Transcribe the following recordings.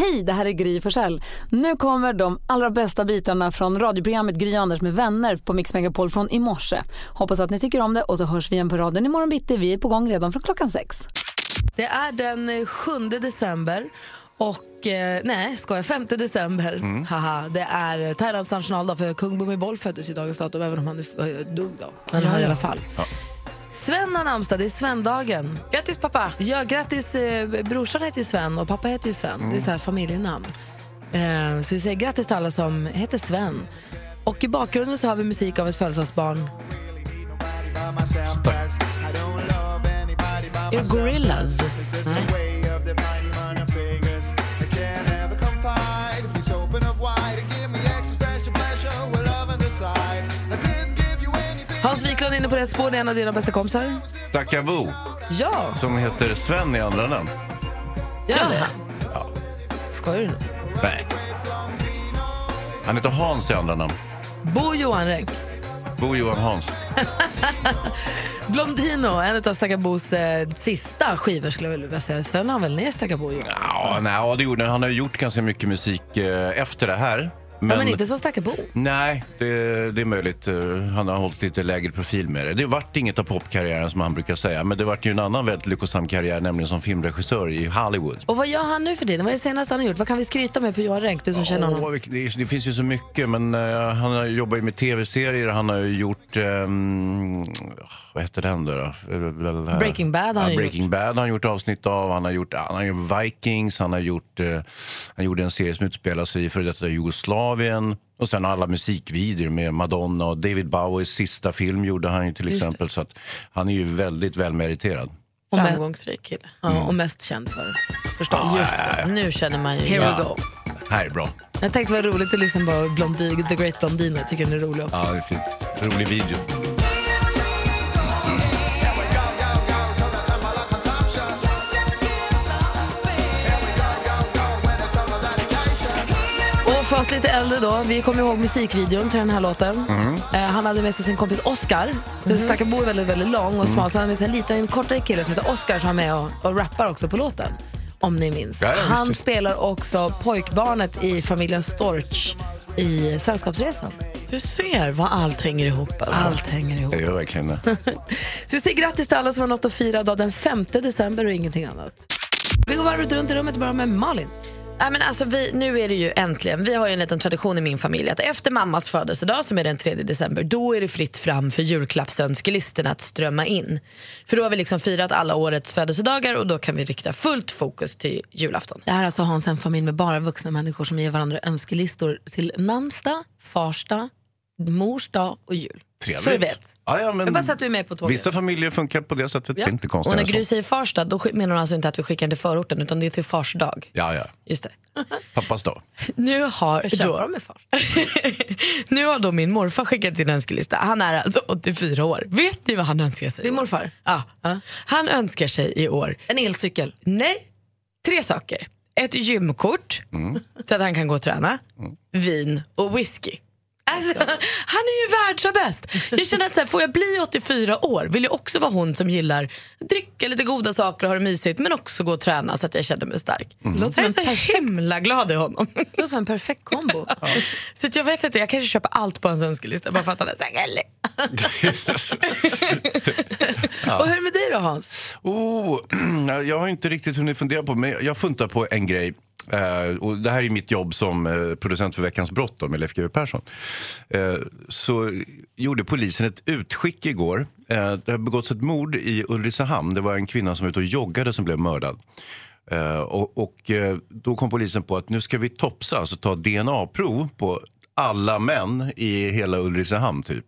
Hej, det här är Gry Forssell. Nu kommer de allra bästa bitarna från radioprogrammet Gry Anders med vänner på Mix Megapol från i morse. Hoppas att ni tycker om det och så hörs vi igen på raden imorgon bitti. Vi är på gång redan från klockan sex. Det är den 7 december och, eh, nej ska jag 5 december. Mm. Haha, det är Thailands nationaldag för kung Bhumibol föddes i dagens datum även om han är dog då. Men Ja, i ja. alla fall. Sven har namnsdag, det är Svendagen. Grattis pappa! Ja, grattis. Eh, brorsan heter ju Sven och pappa heter ju Sven. Det är så här familjenamn. Eh, så vi säger grattis till alla som heter Sven. Och i bakgrunden så har vi musik av ett födelsedagsbarn. Är det Gorillaz? Nej. Hans Wiklund är inne på rätt spår, det är en av dina bästa kompisar. Stackabo, Ja, som heter Sven i andra namn. gör det. Skojar du nu? Nej. Han heter Hans i andra namn. Bo Johan Renck. Bo Johan Hans. Blondino, en av Stackarbos eh, sista skivor skulle jag vilja säga. Sen har han väl ner Stackabo. Ja, nej, ja, det gjorde han. Han har gjort ganska mycket musik eh, efter det här. Men, men inte som Stackabo. Nej, det, det är möjligt. Eh, Han har hållit lite lägre profil med det. Det vart inget av popkarriären som han brukar säga. Men det vart ju en annan väldigt lyckosam karriär, nämligen som filmregissör i Hollywood. Och vad gör han nu för tiden? Vad är det senaste han har gjort? Vad kan vi skryta med på Johan Renck, du som känner honom? Det, det finns ju så mycket, men eh, han har jobbat ju med tv-serier. Han har ju gjort, ehm, vad heter den då? Breaking Bad har han ja, Breaking Bad har han gjort avsnitt av. Han har gjort, han har gjort Vikings, han har gjort, eh, han gjorde en serie som utspelar sig i före detta Jugoslavien. Och sen alla musikvideor med Madonna och David Bowies sista film gjorde han ju till Just det. exempel. Så att han är ju väldigt välmeriterad. Och Framgångsrik kille. Ja, och mest känd för det, förstås. Just det. Nu känner man ju... Here Ja. we go. Här är bra. Jag tänkte det var roligt att lyssna på Blondie, The Great Blondine. Jag tycker den är rolig också. Ja, det är fint. Rolig video. För oss lite äldre då, vi kommer ihåg musikvideon till den här låten. Eh, han hade med sig sin kompis Oscar. Mm. Stackabo är väldigt, väldigt lång och smal, så han hade med sig en liten, en kortare kille som heter Oscar som är med och, och rappar också på låten. Om ni minns. Ja, han spelar också pojkbarnet i familjen Storch i Sällskapsresan. Du ser vad allt hänger ihop. Alltså. Allt hänger ihop. Det gör verkligen det. Så vi säger grattis till alla som har något att fira idag den 5 december och ingenting annat. Vi går varvet runt i rummet och börjar med Malin. Nej, men alltså vi, nu är det ju äntligen, vi har ju en liten tradition i min familj att efter mammas födelsedag som är den 3 december, då är det fritt fram för julklappsönskelistorna att strömma in. För då har vi liksom firat alla årets födelsedagar och då kan vi rikta fullt fokus till julafton. Det här är alltså Hans en familj med bara vuxna människor som ger varandra önskelistor till namnsdag, farsdag, mors dag och jul. Trevligt. Så du vet. Ja, ja, men bara så att du är med på tåget. Vissa familjer funkar på det sättet. Det är inte konstigt. Och när. Gry säger Farstad, då sk- menar hon alltså inte att vi skickar till förorten utan det är till Fars dag. Ja, ja. Just det. Pappas dag. Nu har, då, de med fars? nu har då min morfar skickat sin önskelista. Han är alltså 84 år. Vet ni vad han önskar sig? Din morfar? Ja. Han önskar sig i år, En elcykel. nej, tre saker. Ett gymkort så att han kan gå och träna, vin och whisky. Alltså, han är ju världsbäst. Jag känner att så här, får jag bli 84 år vill jag också vara hon som gillar dricka lite goda saker och ha det mysigt men också gå och träna så att jag känner mig stark. Låter Jag är så himla glad i honom. Det låter som en perfekt kombo. Så att jag vet inte, jag kanske köper allt på hans önskelista bara för att han är så här gullig. Och hur är det med dig då Hans? Oh, jag har inte riktigt hunnit fundera på men jag funtar på en grej. Eh, och det här är mitt jobb som eh, producent för Veckans brott då, med Leif GW Persson. Eh, så gjorde polisen ett utskick igår. Eh, det har begåtts ett mord i Ulricehamn. Det var en kvinna som var ute och joggade som blev mördad. Eh, och och eh, då kom polisen på att nu ska vi topsa, alltså ta DNA-prov på alla män i hela Ulricehamn typ.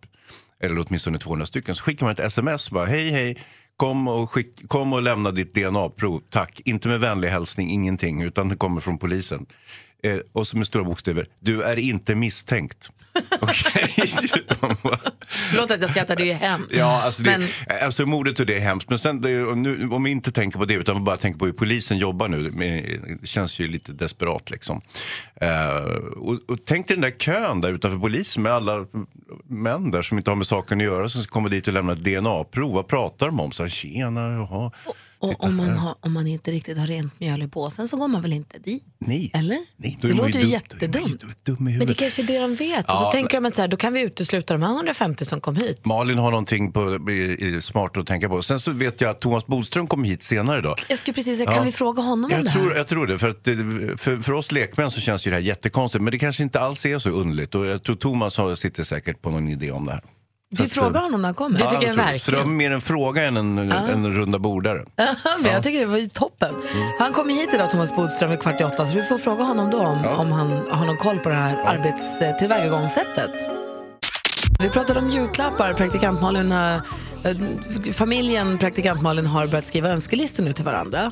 Eller åtminstone 200 stycken. Så skickar man ett sms bara hej hej. Kom och, skick, kom och lämna ditt DNA-prov, tack. Inte med vänlig hälsning, ingenting, utan det kommer från polisen. Eh, och så med stora bokstäver, du är inte misstänkt. Okej? Förlåt att jag skrattar, det är ju hemskt. Ja, alltså, det, Men- alltså mordet och det är hemskt. Men sen, det, nu, om vi inte tänker på det utan bara tänker på hur polisen jobbar nu. Det känns ju lite desperat liksom. Eh, och, och tänk dig den där kön där utanför polisen med alla män där som inte har med saken att göra. Som komma dit och lämna ett DNA-prov. Vad pratar de om? Så här, Tjena, jaha. Och om man, har, om man inte riktigt har rent mjöl i påsen så går man väl inte dit? Nej. Eller? Nej, det låter ju dum- jättedumt. Men det kanske är det de vet. och så Ja, tänker de att så här, då kan vi utesluta de här 150 som kom hit. Malin har någonting på, i, i, smart att tänka på. Sen så vet jag att Thomas Bodström kom hit senare idag. Jag skulle precis säga, kan Ja. vi fråga honom om Jag det här? tror, jag tror det. För, att för, för oss lekmän så känns ju det här jättekonstigt. Men det kanske inte alls är så underligt. Och jag tror Thomas har, sitter säkert på någon idé om det här. Vi frågar honom när han kommer. Det tycker jag tror Så det verkligen. var mer en fråga än en, en runda bordare. Men jag tycker det var toppen. Han kommer hit idag, Thomas Bodström, vid kvart i åtta. Så vi får fråga honom då om, om han har någon koll på det här arbetstillvägagångssättet. Vi pratade om julklappar. Praktikant Malin har, eh, familjen Praktikant Malin har börjat skriva önskelistor nu till varandra.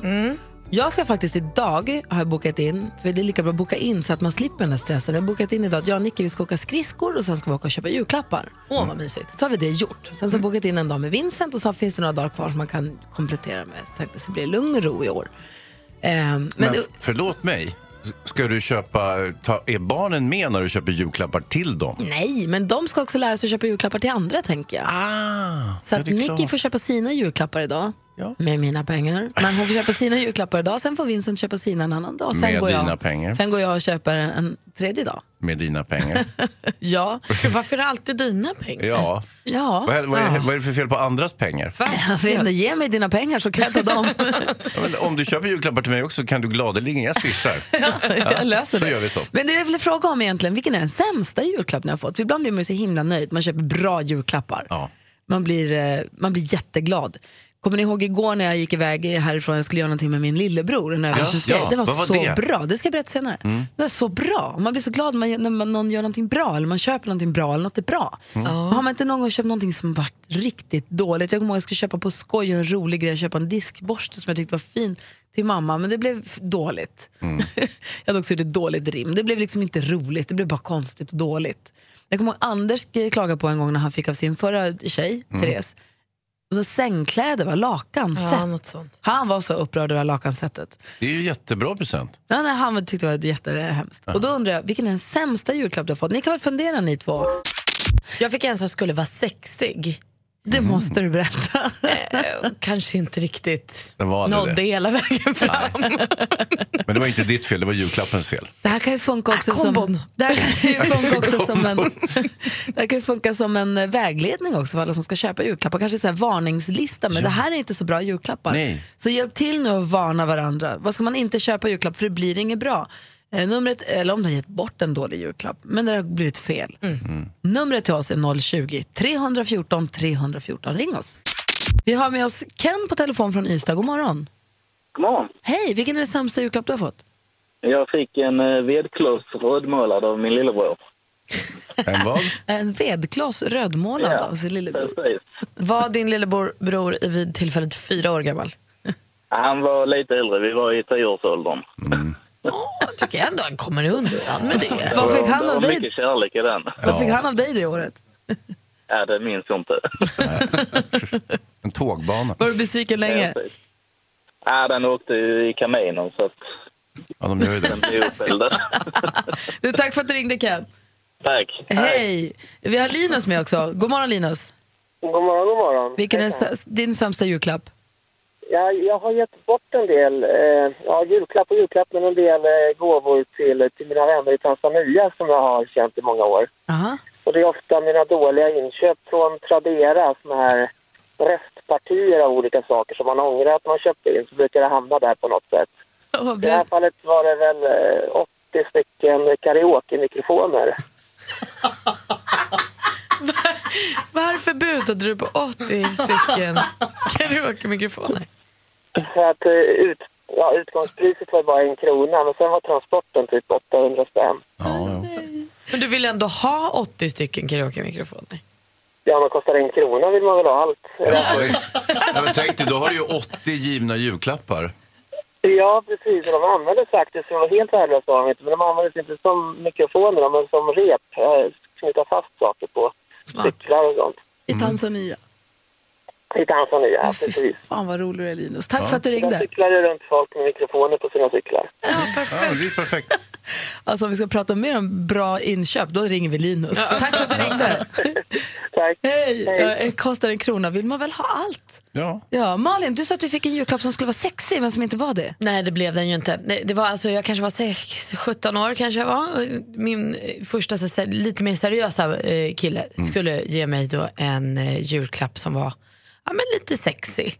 Jag ska faktiskt idag, har jag bokat in, för det är lika bra att boka in så att man slipper den här stressen. Jag har bokat in idag att jag och Nicky vi ska åka skridskor och sen ska vi åka och köpa julklappar. Åh, vad mysigt. Så har vi det gjort. Sen så har jag bokat in en dag med Vincent och så finns det några dagar kvar som man kan komplettera med. Så det blir lugn och ro i år. Ehm, men Men förlåt mig. Ska du köpa, ta, är barnen med när du köper julklappar till dem? nej, men de ska också lära sig att köpa julklappar till andra tänker jag. Ah, Så att Nicky får köpa sina julklappar idag. Ja. Med mina pengar. Men hon får köpa sina julklappar idag, sen får Vincent köpa sina en annan dag. Sen Med går jag, dina pengar. Sen går jag och köper en, en tredje dag. Med dina pengar. Ja. Gud, Varför är det alltid dina pengar? Ja. Ja. Vad är, vad, är, ja. vad är det för fel på andras pengar? Jag vet inte, ge mig dina pengar så kan jag ta dem. Ja, men om du köper julklappar till mig också kan du gladeligen, jag swishar. jag löser då det. gör vi så. Men det jag vill fråga om egentligen, vilken är den sämsta julklapp ni har fått? För ibland blir man ju så himla nöjd, man köper bra julklappar. Ja. Man, blir, eh, man blir jätteglad. Kommer ni ihåg igår när jag gick iväg härifrån, jag skulle göra någonting med min lillebror, en överraskningsgrej. ja. det var, var så det? bra, det ska jag berätta senare. Det var så bra, man blir så glad när, man, när någon gör någonting bra, eller man köper någonting bra, eller något är bra. Har man inte någon gång köpt någonting som varit riktigt dåligt? Jag kommer ihåg jag skulle köpa på skoj en rolig grej, köpa en diskborste som jag tyckte var fin till mamma, men det blev dåligt. jag hade också gjort ett dåligt rim. Det blev liksom inte roligt, det blev bara konstigt och dåligt. Jag kommer ihåg Anders klagade på en gång när han fick av sin förra tjej, Therese, och så sängkläder, va? lakan, Ja, något sånt. Han var så upprörd över lakansättet. Det är ju jättebra present. Ja, nej, han tyckte det var jättehemskt. Och då undrar jag, vilken är den sämsta julklapp du har fått? Ni kan väl fundera ni två? Jag fick en som skulle vara sexig. Det måste du berätta. Eh, Kanske inte riktigt Det var nådde det. hela vägen fram. Men det var inte ditt fel, det var julklappens fel. Det här kan ju funka också Ah, som, det här kan ju funka också som en, det här kan ju funka som en vägledning också för alla som ska köpa julklappar. Kanske så här varningslista, men det här är inte så bra julklappar. Nej. Så hjälp till nu att varna varandra. Vad ska man inte köpa julklapp för det blir inget bra. Eh, numret, eller om du har gett bort en dålig julklapp, men det har blivit fel. Numret till oss är 020-314 314. Ring oss. Vi har med oss Ken på telefon från Ystad. God morgon. God morgon. Hej, vilken är den sämsta julklapp du har fått? Jag fick en eh, vedkloss rödmålad av min lillebror. En vad? En vedkloss rödmålad Ja. av sin lillebror. Precis. Var din lillebror vid tillfället fyra år gammal? Han var lite äldre, vi var i tioårsåldern. Jag tycker ändå han kommer undan med det. Vad fick han av dig? mycket kärlek i den. Vad fick han av dig det året? Ja, det minns jag inte. En tågbana. Var du besviken länge? Ja, den åkte ju i kaminen så att Ja, de gör ju det. den blev uppeldad. Du, tack för att du ringde Ken. Tack. Hej! Vi har Linus med också. God morgon Linus. God morgon, god morgon. Vilken är din sämsta julklapp? Ja, jag har gett bort en del, eh, ja, julklapp och julklapp, men en del eh, gåvor till, till mina vänner i Tanzania som jag har känt i många år. Aha. Och det är ofta mina dåliga inköp från Tradera, såna här restpartier av olika saker som man ångrar att man köpte in, så brukar det hamna där på något sätt. Vad I det här fallet var det väl eh, 80 stycken karaoke-mikrofoner. Varför budade du på 80 stycken karaoke-mikrofoner? Så att eh, ut, ja, utgångspriset var bara en krona, men sen var transporten typ 800 spänn. Ja, ja. Men du vill ändå ha 80 stycken karaoke-mikrofoner? Ja, men kostar en krona vill man väl ha allt. Ja, men tänk dig, då har du ju 80 givna julklappar. Ja, precis. Och de användes faktiskt, som var helt värdelösa de inte, men de användes inte som mikrofoner, men som rep. eh, Knyta fast saker på cyklar och sånt. I Tanzania. I Tanzania, Ja, precis. fan vad rolig du är Linus. Tack Ja. för att du ringde. cyklar det runt folk med mikrofoner på sina cyklar. Ja, det är perfekt. Alltså om vi ska prata mer om bra inköp, då ringer vi Linus. Tack för att du ringde. Tack. Hej! Hej. Ja, kostar en krona vill man väl ha allt? Ja. Ja, Malin, du sa att du fick en julklapp som skulle vara sexig men som inte var det. Nej, det blev den ju inte. Det, var alltså, jag kanske var sex, 17 år kanske jag var. Min eh, första lite mer seriösa eh, kille skulle ge mig då en eh, julklapp som var ja, men lite sexy.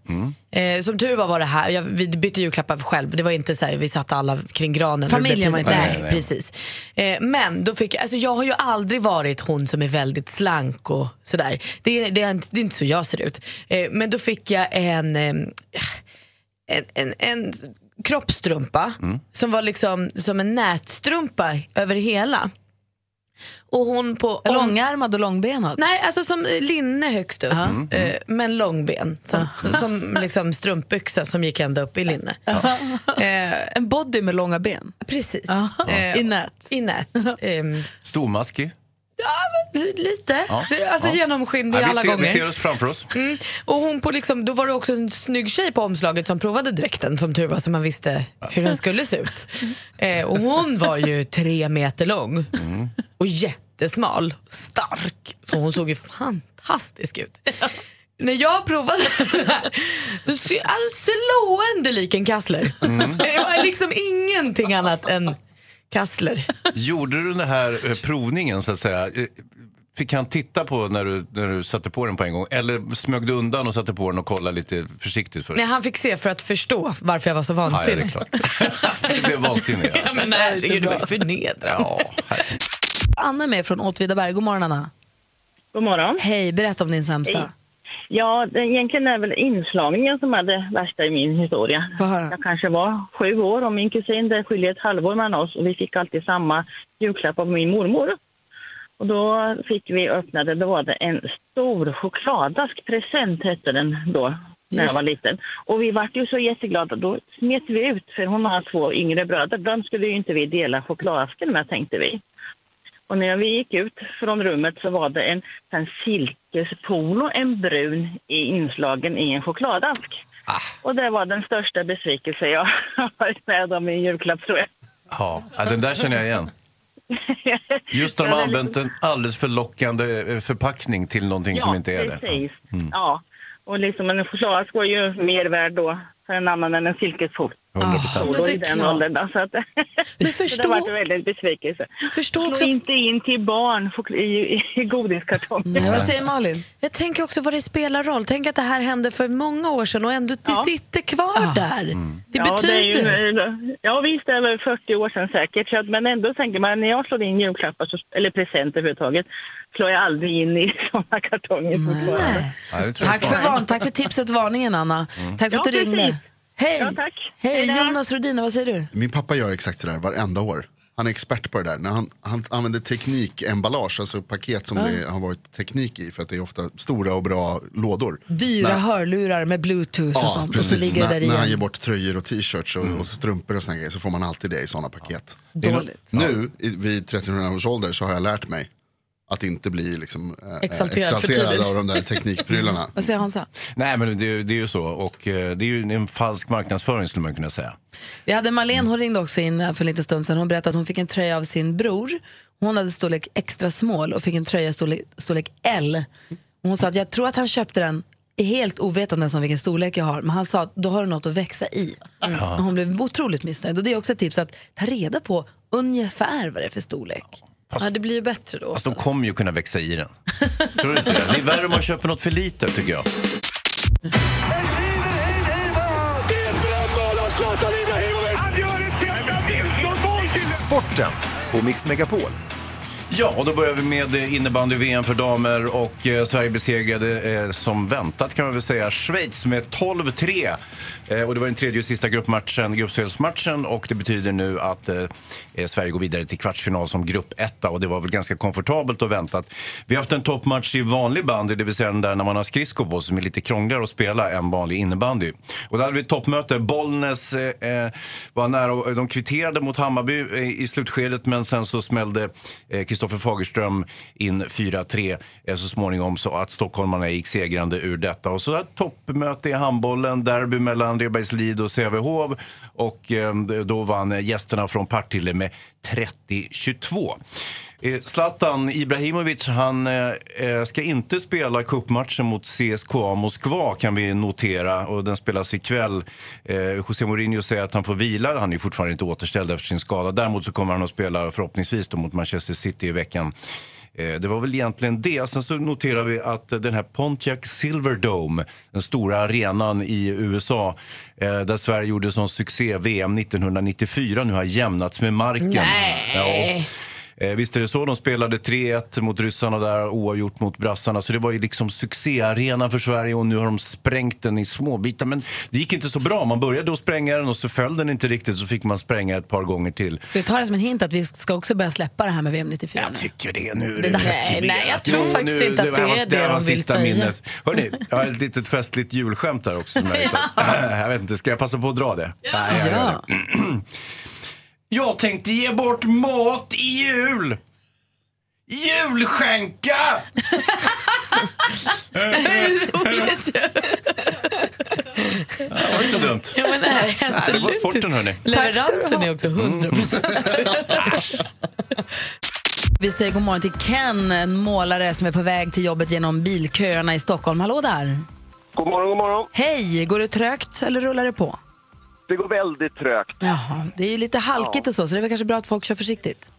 Eh, som tur var var det här, jag, vi bytte julklappar själv. Det var inte så här, vi satt alla kring granen. Familjen var inte Nej. Nej, precis. Eh, men då fick jag, alltså jag har ju aldrig varit hon som är väldigt slank och sådär. Det, är- det, är inte- det är inte så jag ser ut. Eh, men då fick jag en, en, en, en kroppstrumpa som var liksom som en nätstrumpa över hela. Och hon på... om- Långärmad och långbenad. Nej, alltså som linne högst upp, eh, men långben. Som, som liksom strumpbyxa som gick ända upp i linne. Eh, En body med långa ben. precis. Eh, I nät. I nät. Ehm, Stormaskig. li- lite. Ja. Det, alltså Ja. genomskinlig Ja, vi, alla ser, vi gånger. ser oss framför oss. Mm. Och hon på liksom, då var det också en snygg tjej på omslaget som provade dräkten som tur var så man visste hur den skulle se ut. Eh, och hon var ju tre meter lång och jättesmal, stark. Så hon såg ju fantastisk ut. När jag provade det här, då skulle jag alltså, slående lik en kassler. Det var liksom ingenting annat än kassler. Gjorde du den här eh, provningen så att säga? eh, Fick han titta på när du, när du satte på den på en gång? Eller smög du undan och satte på den och kollade lite försiktigt först? Nej, han fick se för att förstå varför jag var så Ja, ja, det är vansinnig. klart. det blev vansinnig. Ja, Ja. men herregud, det var ju förnedrande. Ja. Anna är med från Åtvidaberg. God morgon Anna. God morgon. Hej, berätta om din sämsta. Hej. Ja, det, egentligen är väl inslagningen som är det värsta i min historia. Jag kanske var sju år och min kusin, det skiljer ett halvår mellan oss och vi fick alltid samma julklapp av min mormor. Och då fick vi öppna det, då var det en stor chokladask present hette den då, när jag var liten. Och vi vart ju så jätteglada, då smet vi ut, för hon har två yngre bröder, de skulle ju inte vi dela chokladasken med tänkte vi. Och när vi gick ut från rummet så var det en, en silkespolo, en brun, i inslagen i en chokladask. Och det var den största besvikelse jag har varit med om i en julklapp tror jag. Ja, ja, den där känner jag igen. Just när de Ja, har använt en alldeles för lockande eh, förpackning till någonting som inte är det. precis. Ja. Och liksom en chokladask var ju mer värd då för en annan än en silkespolo. 100 procent. Då det är i den åldern. Då, så att, Men så förstå- det var en väldigt besvikelse. Förstå Slå också- inte in till barn i, i, i godiskartonger. Ja, vad säger Malin? Jag tänker också vad det spelar roll. Tänk att det här hände för många år sedan och ändå det Ja. sitter kvar där. Det Ja, det är betyder... ju, ja visst, det är väl 40 år sedan säkert. Så att, men ändå tänker man, när jag slår in julklappar, så, eller presenter överhuvudtaget, slår jag aldrig in i sådana kartonger. Ja, det tror jag Tack för, varn, tack för tipset och varningen Anna. Tack för att Ja, du ringde. precis. Hej! Ja, tack. Hej, Hej. Jonas Rodin, vad säger du? Min pappa gör exakt sådär varenda år. Han är expert på det där. När han, han använder teknikemballage, alltså paket som det har varit teknik i för att det är ofta stora och bra lådor. Dyra När- hörlurar med bluetooth och sånt. Och så ligger det när, där när han igen. ger bort tröjor och t-shirts och, och strumpor och såna grejer så får man alltid det i sådana paket. Dåligt. Nu i- vid 13 års ålder så har jag lärt mig att inte bli liksom, eh, Exalterad för exalterad tidigt. av de där teknikprylarna. Vad säger Hansa? Nej, men det, det är ju så. Och eh, det är ju en falsk marknadsföring skulle man kunna säga. Vi hade Marlene, hon ringde också in för en liten stund sedan. Hon berättade att hon fick en tröja av sin bror. Hon hade storlek extra small och fick en tröja storlek, storlek L. Och Hon sa att jag tror att han köpte den helt ovetande om vilken storlek jag har. Men han sa att då har du något att växa i. Och Hon blev otroligt missnöjd. Och det är också ett tips att ta reda på ungefär vad det är för storlek. Ja, det blir ju bättre då. Fast de kommer ju kunna växa i den. Tror du inte det? Det är värre om man köper något för lite tycker jag. Sporten på Mix Megapol. Ja, och då börjar vi med eh, innebandy-VM för damer och eh, Sverige besegrade eh, som väntat kan man väl säga Schweiz med 12-3. Eh, och det var den tredje och sista gruppmatchen, gruppspelsmatchen och det betyder nu att eh, eh Sverige går vidare till kvartsfinal som gruppetta och det var väl ganska komfortabelt och väntat. Vi har haft en toppmatch i vanlig bandy, det vill säga den där när man har skridskor på som är lite krångligare att spela än vanlig innebandy. Och där hade vi ett toppmöte. Bollnäs eh, eh var nära de kvitterade mot Hammarby eh, i slutskedet men sen så smällde eh, Kristoffer Kristoffer Fagerström in 4-3 eh, så småningom så att stockholmarna gick segrande ur detta. Och så ett toppmöte i handbollen, derby mellan Rebergslid och Sävehof och eh, då vann gästerna från Partille med 30-22. Eh, Zlatan Ibrahimovic han eh, eh, ska inte spela cupmatchen mot CSKA Moskva kan vi notera. Och den spelas ikväll. Eh, José Mourinho säger att han får vila. Han är fortfarande inte återställd efter sin skada. Däremot så kommer han att spela förhoppningsvis då mot Manchester City i veckan. Eh, Det var väl egentligen det. Sen så noterar vi att den här Pontiac Silverdome, den stora arenan i USA, eh, där Sverige gjorde sån succé VM 1994, nu har jämnats med marken. Nej. Ja. Eh, visst är det så. De spelade 3-1 mot ryssarna där, oavgjort mot brassarna. Så det var ju liksom succéarena för Sverige och nu har de sprängt den i små bitar. Men det gick inte så bra. Man började att spränga den och så föll den inte riktigt så fick man spränga ett par gånger till. Ska vi ta det som en hint att vi ska också börja släppa det här med VM 94 Jag nu? tycker det. Nu Det det, preskriberat. nej, jag tror faktiskt inte att det är det var de vill sista säga. minnet. Hörrni, jag har ett litet festligt julskämt här också. Som jag, att- jag vet inte, ska jag passa på att dra det? Nej, jag gör Ja. Jag tänkte ge bort mat i jul. Julskänka! Det var inte så dumt. Ja, men det här är Nej, det var absolut sporten hörni. Leveransen är också 100 Vi säger god morgon till Ken, en målare som är på väg till jobbet genom bilköerna i Stockholm. Hallå där! God morgon, god morgon. Hej! Går det trögt eller rullar det på? Det går väldigt trögt. Jaha, det är ju lite halkigt och så, så det är väl kanske bra att folk kör försiktigt.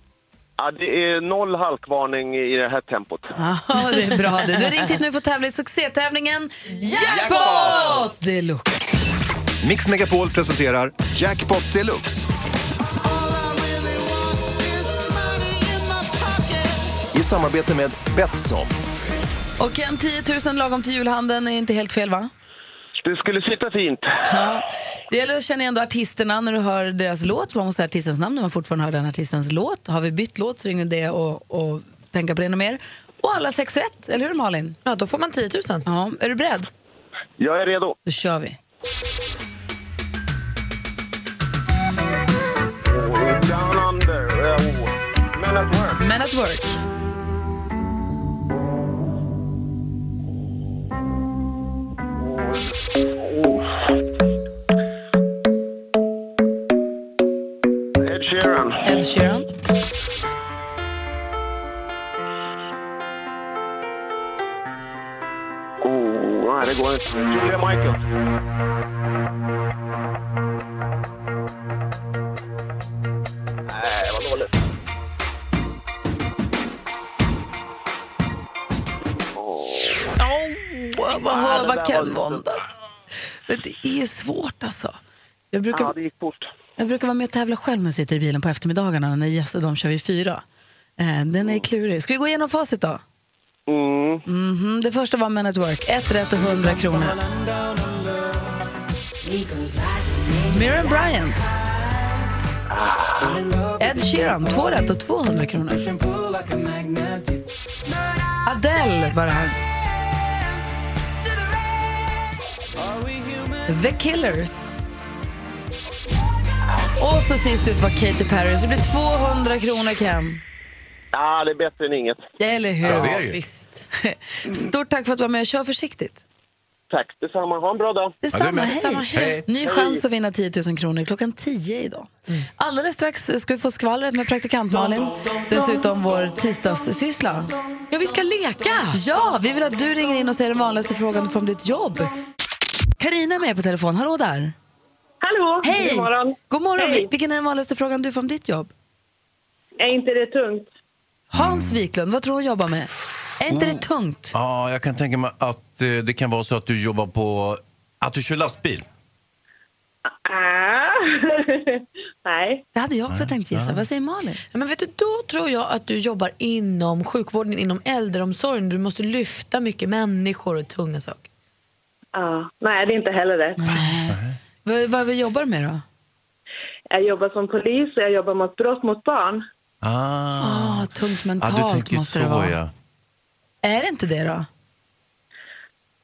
Ja, det är noll halkvarning i det här tempot. Ja, det är bra. Du Du har ringt hit nu för att tävla i succétävlingen Jackpot Deluxe. Mix Megapol presenterar Jackpot Deluxe. I samarbete med Betsson. Och Ken, 10 000 lagom till julhandeln är inte helt fel va? Det skulle sitta fint. Ja. Det gäller att känna igen artisterna när du hör deras låt. Man måste säga artistens namn när man fortfarande hör den artistens låt. Har vi bytt låt så ringer det och, och tänka på det ännu mer. Och alla sex rätt, eller hur Malin? Ja, då får man 10 000. Ja, är du beredd? Jag är redo. Då kör vi. Down under. Oh. Men at work. Men at work. Ed Sheeran. Oh, nej, det går inte. Julia Michaels. Nej, vad dåligt. Åh, vad hör vad Ken våndas. Men Det är ju svårt alltså. Jag brukar, Ja, det gick fort. Jag brukar vara med och tävla själv när jag sitter i bilen på eftermiddagarna när gäster de kör vi fyra. Eh, Den är klurig. Ska vi gå igenom facit då? Mm. Mhm, Det första var Men at Work. Ett rätt och 100 kronor. Miriam Bryant. Ed Sheeran. Två rätt och 200 kronor. Adele var det här. The Killers. Och så sist ut var Katy Perry. Så det blir 200 kronor, Ken. Ja, det är bättre än inget. Eller hur? Ja, det är ju. Visst. Stort tack för att du var med. Kör försiktigt. Tack detsamma. Ha en bra dag. Detsamma. med. Hej. Hej. Ny chans att vinna 10 000 kronor klockan 10 idag. Alldeles strax ska vi få skvallret med praktikant Malin. Dessutom vår tisdagssyssla. Ja, vi ska leka! Ja, vi vill att du ringer in och säger den vanligaste frågan från ditt jobb. Karina är med på telefon. Hallå där. Hallå! Hej! God morgon. God morgon. Hej. Vilken är den vanligaste frågan du får om ditt jobb? Är inte det tungt? Hans Wiklund, vad tror du jobbar med? Är inte det tungt? Ja, jag kan tänka mig att eh, det kan vara så att du jobbar på... Att du kör lastbil. Ah. Nej. Det hade jag också tänkt gissa. Vad säger Malin? Ja, men vet du, då tror jag att du jobbar inom sjukvården, inom äldreomsorgen. Du måste lyfta mycket människor och tunga saker. Ja. Nej, det är inte heller det. Vad, vad jobbar du med då? Jag jobbar som polis och jag jobbar mot brott mot barn. Ah, Ah, tungt mentalt du tänker måste så, det vara. ja. Är det inte det då?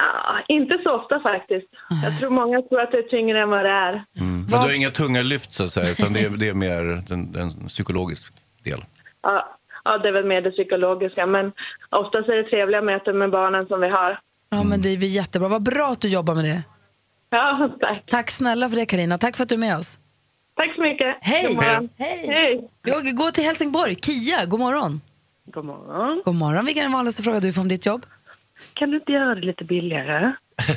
Ah, inte så ofta faktiskt. Jag tror många tror att det är tyngre än vad det är. Mm. Men du har inga tunga lyft så att säga, utan det är, det är mer en, en psykologisk del. Ja, ja, det är väl mer det psykologiska. Men oftast är det trevliga möten med barnen som vi har. Ja, men det är väl jättebra. Vad bra att du jobbar med det. Ja, tack. Tack snälla för det Karina. Tack för att du är med oss. Tack så mycket. Hej! God morgon. Hej! Hej. Jag går till Helsingborg. Kia, god morgon. God morgon. God morgon. Vilken är den vanligaste frågan du får om ditt jobb? Kan du inte göra det lite billigare?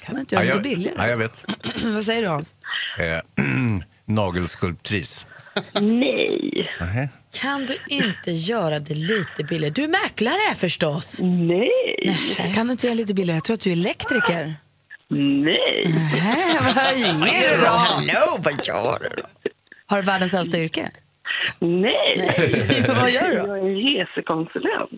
Kan du inte göra ja, det jag, billigare? Ja, jag vet. Vad säger du Hans? Eh, nagelskulptris. Nej. Nähä. Kan du inte göra det lite billigare? Du är mäklare förstås. Nej. Kan du inte göra det lite billigare? Jag tror att du är elektriker. Nej. Nej, vad ger du då? Hallå, vad gör du då? Har du världens äldsta yrke? Nej. Vad gör du då? Jag är resekonsulent.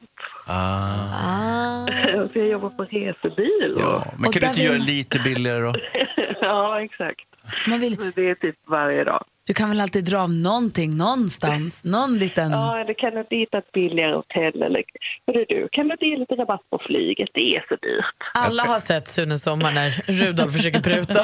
Ah. Så jag jobbar på resebil. Ja, men Och kan du inte vill- göra lite billigare då? ja, exakt. Man vill, Så det är typ varje dag. Du kan väl alltid dra av någonting någonstans? Någon liten... Ja, eller kan du inte hitta ett billigare hotell? Eller hörru du, kan du inte ge lite rabatt på flyget? Det är så dyrt. Alla har sett Sune Sommar när Rudolf försöker pruta.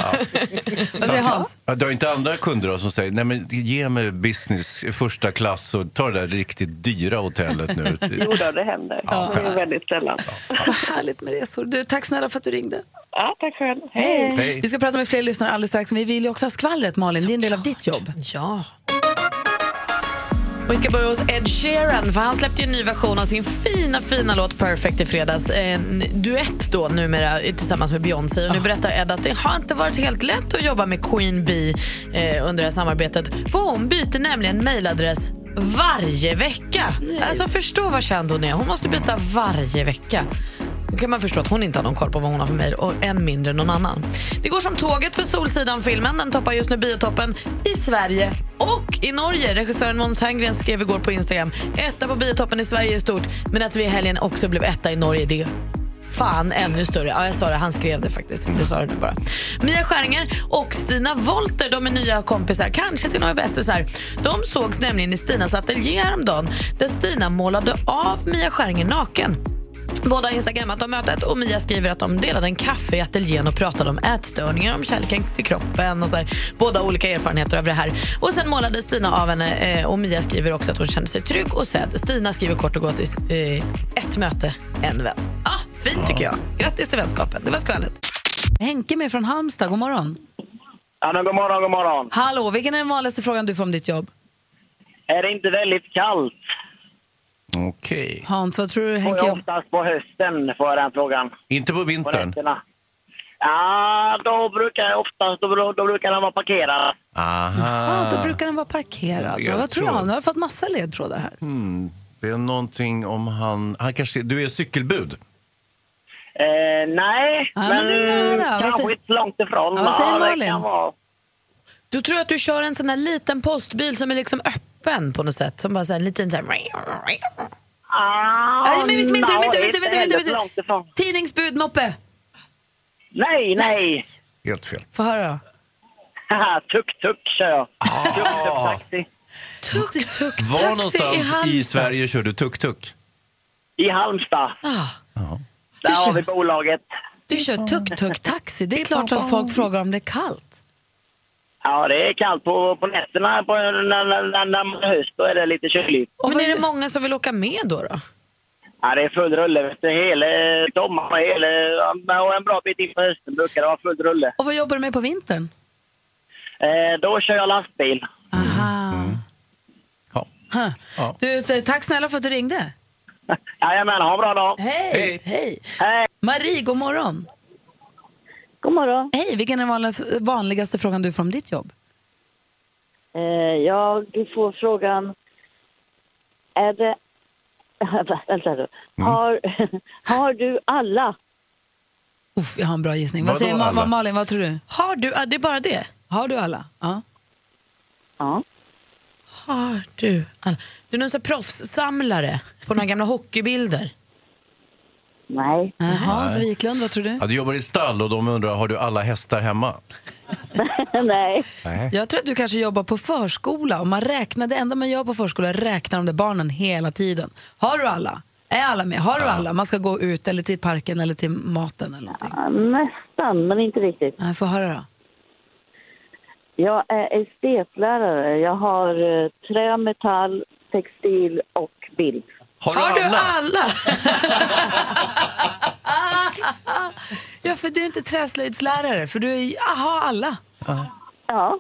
Vad säger Hans? Ja, Du har inte andra kunder då som säger nej men ge mig business första klass och ta det där riktigt dyra hotellet nu. Jo då, det händer. Ja, det är väldigt sällan. Vad härligt med resor. Du, tack snälla för att du ringde. Ja, tack själv. Hej. Hej. Vi ska prata med fler lyssnare alldeles strax, men vi vill ju också ha skvallret, Malin. Det är en del av ditt jobb. Ja. Och vi ska börja hos Ed Sheeran, för han släppte en ny version av sin fina, fina låt Perfect i fredags. En duett då numera tillsammans med Beyoncé. Och nu berättar Ed att det har inte varit helt lätt att jobba med Queen Bee eh, under det här samarbetet. För hon byter nämligen mejladress varje vecka. Alltså förstå vad känd hon är. Hon måste byta varje vecka. Då kan man förstå att hon inte har någon koll på vad hon har för mejl och än mindre någon annan. Det går som tåget för Solsidan-filmen. Den toppar just nu biotoppen i Sverige och i Norge. Regissören Måns Herngren skrev igår på Instagram etta på biotoppen i Sverige är stort men att vi i helgen också blev etta i Norge det är fan ännu större. Ja, jag sa det, han skrev det faktiskt. Jag sa det nu bara. Mia Skäringer och Stina Volter, de är nya kompisar, kanske till några bästisar. De sågs nämligen i Stinas ateljé häromdagen där Stina målade av Mia Skäringer naken. Båda har instagrammat om mötet och Mia skriver att de delade en kaffe i ateljén och pratade om ätstörningar, om kärleken till kroppen och så här. Båda olika erfarenheter av det här. Och sen målade Stina av henne eh, och Mia skriver också att hon kände sig trygg och sedd. Stina skriver kort och gott i, eh, ett möte, en vän. Ah, fint tycker jag. Grattis till vänskapen. Det var skvallret. Henke med från Halmstad, god morgon. Ja, god morgon, god morgon. Hallå, vilken är den vanligaste frågan du får om ditt jobb? Är det inte väldigt kallt? Okej. Hans, vad tror du Får Henke jag jobb? oftast på hösten, får jag den frågan. Inte på På vintern? nätterna. Ja, då brukar jag oftast, då, då brukar den vara parkerad. Aha. Ja, då brukar den vara parkerad. Jag vad tror du? Nu har jag fått massa ledtrådar här. Det är någonting om han... han kanske, du är cykelbud? Eh, nej, Ja, men men, kanske inte så långt ifrån. Ja, vad säger Malin? Du tror att du kör en sån här liten postbil som är liksom öppen på något sätt? Som bara så här, en liten så här... Ah, Nej, men vänta, vänta, vänta, vänta, vänta, vänta, ifrån. Tidningsbud, moppe. Nej, nej. Helt fel. Få höra då. Tuk-tuk kör jag. Ah. Tuk-tuk-taxi. Tuk-tuk Var någonstans i, Sverige kör du tuk-tuk? I Halmstad. Ah. Där har kör- vi bolaget. Du kör tuk-tuk-taxi. Det är klart att folk frågar om det är kallt. Ja, det är kallt på, på nätterna. På, när, när, när, när man är höst då är det lite kyligt. Men är det många som vill åka med då? då? Ja, det är full rulle. vet du. Hela sommaren och hela, och en bra bit in på hösten brukar det vara full rulle. Och vad jobbar du med på vintern? Eh, då kör jag lastbil. Aha. Ja. Huh. Ja. Du, tack snälla för att du ringde. Jajamän, ha en bra dag. Hej. Hej. Hej. Marie, god morgon. God morgon. Hej, vilken är den vanlig- vanligaste frågan du får om ditt jobb? Eh, jag får frågan... Är det... Vänta nu. Har, har du alla? Uff, jag har en bra gissning. Vad säger Ma- alla? Malin, vad tror du? Har du? Det är bara det? Har du alla? Ja. Ja. Har du? alla? Du är någon sån proffssamlare på några gamla hockeybilder. Nej. Hans Wiklund, vad tror du? Ja, du jobbar i stall och de undrar, har du alla hästar hemma? Nej. Nej. Jag tror att du kanske jobbar på förskola och man räknar, det enda man gör på förskola är räknar de där barnen hela tiden. Har du alla? Är alla med? Har du alla? Man ska gå ut eller till parken eller till maten eller någonting. Ja, Nästan, men inte riktigt. Nej, få höra då. Jag är estetlärare. Jag har eh, trä, metall, textil och bild. Har du Har du alla? alla? Ja, för du är inte träslöjdslärare, för du är, aha, alla. Ja,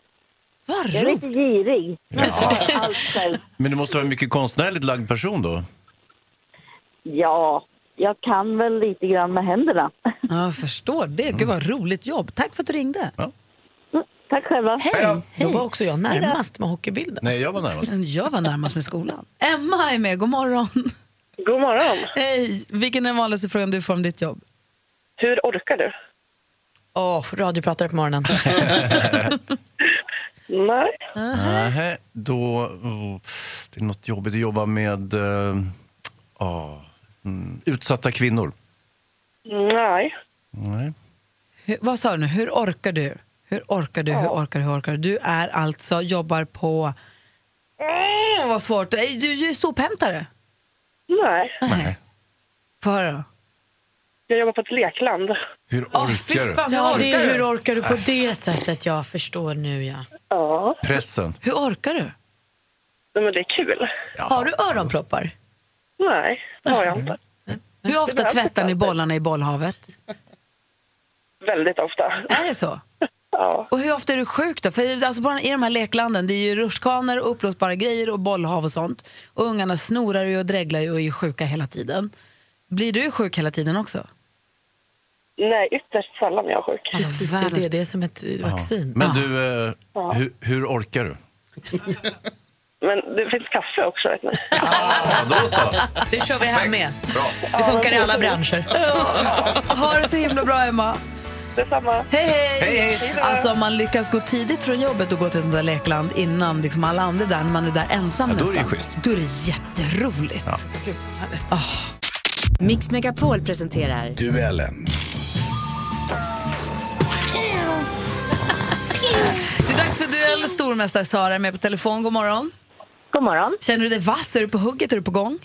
Vad jag är roligt. lite girig. Jag gör allt själv. Men du måste vara en mycket konstnärligt lagd person då? Ja, jag kan väl lite grann med händerna. Ja, jag förstår det. Gud vad roligt jobb. Tack för att du ringde. Tack själva. Hej. Då var också jag närmast med hockeybilden. Nej, jag var närmast. Jag var närmast med skolan. Emma är med. God morgon. God morgon. Hej. Vilken är den vanligaste frågan du får om ditt jobb? Hur orkar du? Åh, radiopratare på morgonen. Nej. Nej, då... oh, det är något jobbigt att jobba med ah, mm, utsatta kvinnor. Nej. Nej. Hur, vad sa du nu? Hur orkar du? Hur orkar du? Hur orkar du? Hur orkar du? Du är alltså, jobbar på... Mm, vad svårt. Du, du är sophämtare. Nej. Nej. Få höra då. Jag jobbar på ett lekland. Hur orkar fy du? fan, Ja, orkar det är du? hur orkar du på det sättet? Jag förstår nu, ja. Ja. Pressen. Hur orkar du? Nej, men det är kul. Har du öronproppar? Nej, det har jag inte. Hur ofta tvättar ni bollarna i bollhavet? Väldigt ofta. Är det så? Ja. Och hur ofta är du sjuk då? För alltså bara i de här leklanden, det är ju rutschkanor och uppblåsbara grejer och bollhav och sånt. Och ungarna snorar ju och dreglar ju och är ju sjuka hela tiden. Blir du sjuk hela tiden också? Nej, ytterst sällan jag är sjuk. Precis, det är det. Som ett eh, vaccin. Men du, eh, hur, hur orkar du? Men det finns kaffe också, vet ni. Ja, då så. Det kör vi här med. Det funkar i alla branscher. Ha det så himla bra, Emma. Detsamma. Hej, hej! Hej, hej. Alltså om man lyckas gå tidigt från jobbet och gå till sånt där lekland innan liksom alla andra är där, när man är där ensam Ja, då är det nästan. schysst. Då är det jätteroligt. Gud, vad härligt. Mix Megapol presenterar Duellen. Det är dags för duell. Stormästare Sara är med på telefon. God morgon. God morgon. Känner du dig vass? Är du på hugget? Är du på gång?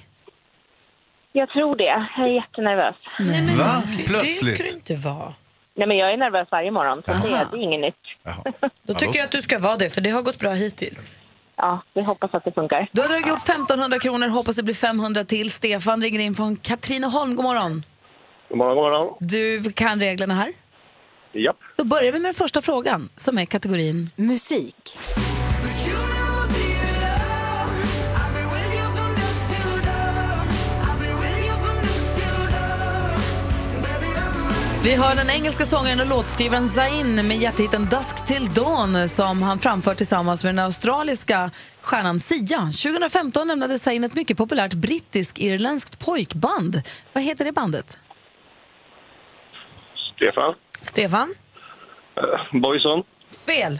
Jag tror det. Jag är jättenervös. Va? Det ska du Plötsligt? inte vara. Nej, men jag är nervös varje morgon, så det, det är inget nytt. Jaha. Då tycker jag att du ska vara det, för det har gått bra hittills. Ja, vi hoppas att det funkar. Du har dragit upp 1500 kronor. Hoppas det blir 500 till. Stefan ringer in från Katrineholm. God morgon. God morgon, god morgon. Du kan reglerna här. Japp. Då börjar vi med den första frågan som är kategorin musik. Vi har den engelska sångaren och låtskrivaren Zayn med jättehitten Dusk till Dawn som han framför tillsammans med den australiska stjärnan Sia. 2015 lämnade Zayn ett mycket populärt brittisk-irländskt pojkband. Vad heter det bandet? Stefan. Stefan? Uh, Boyson. Fel.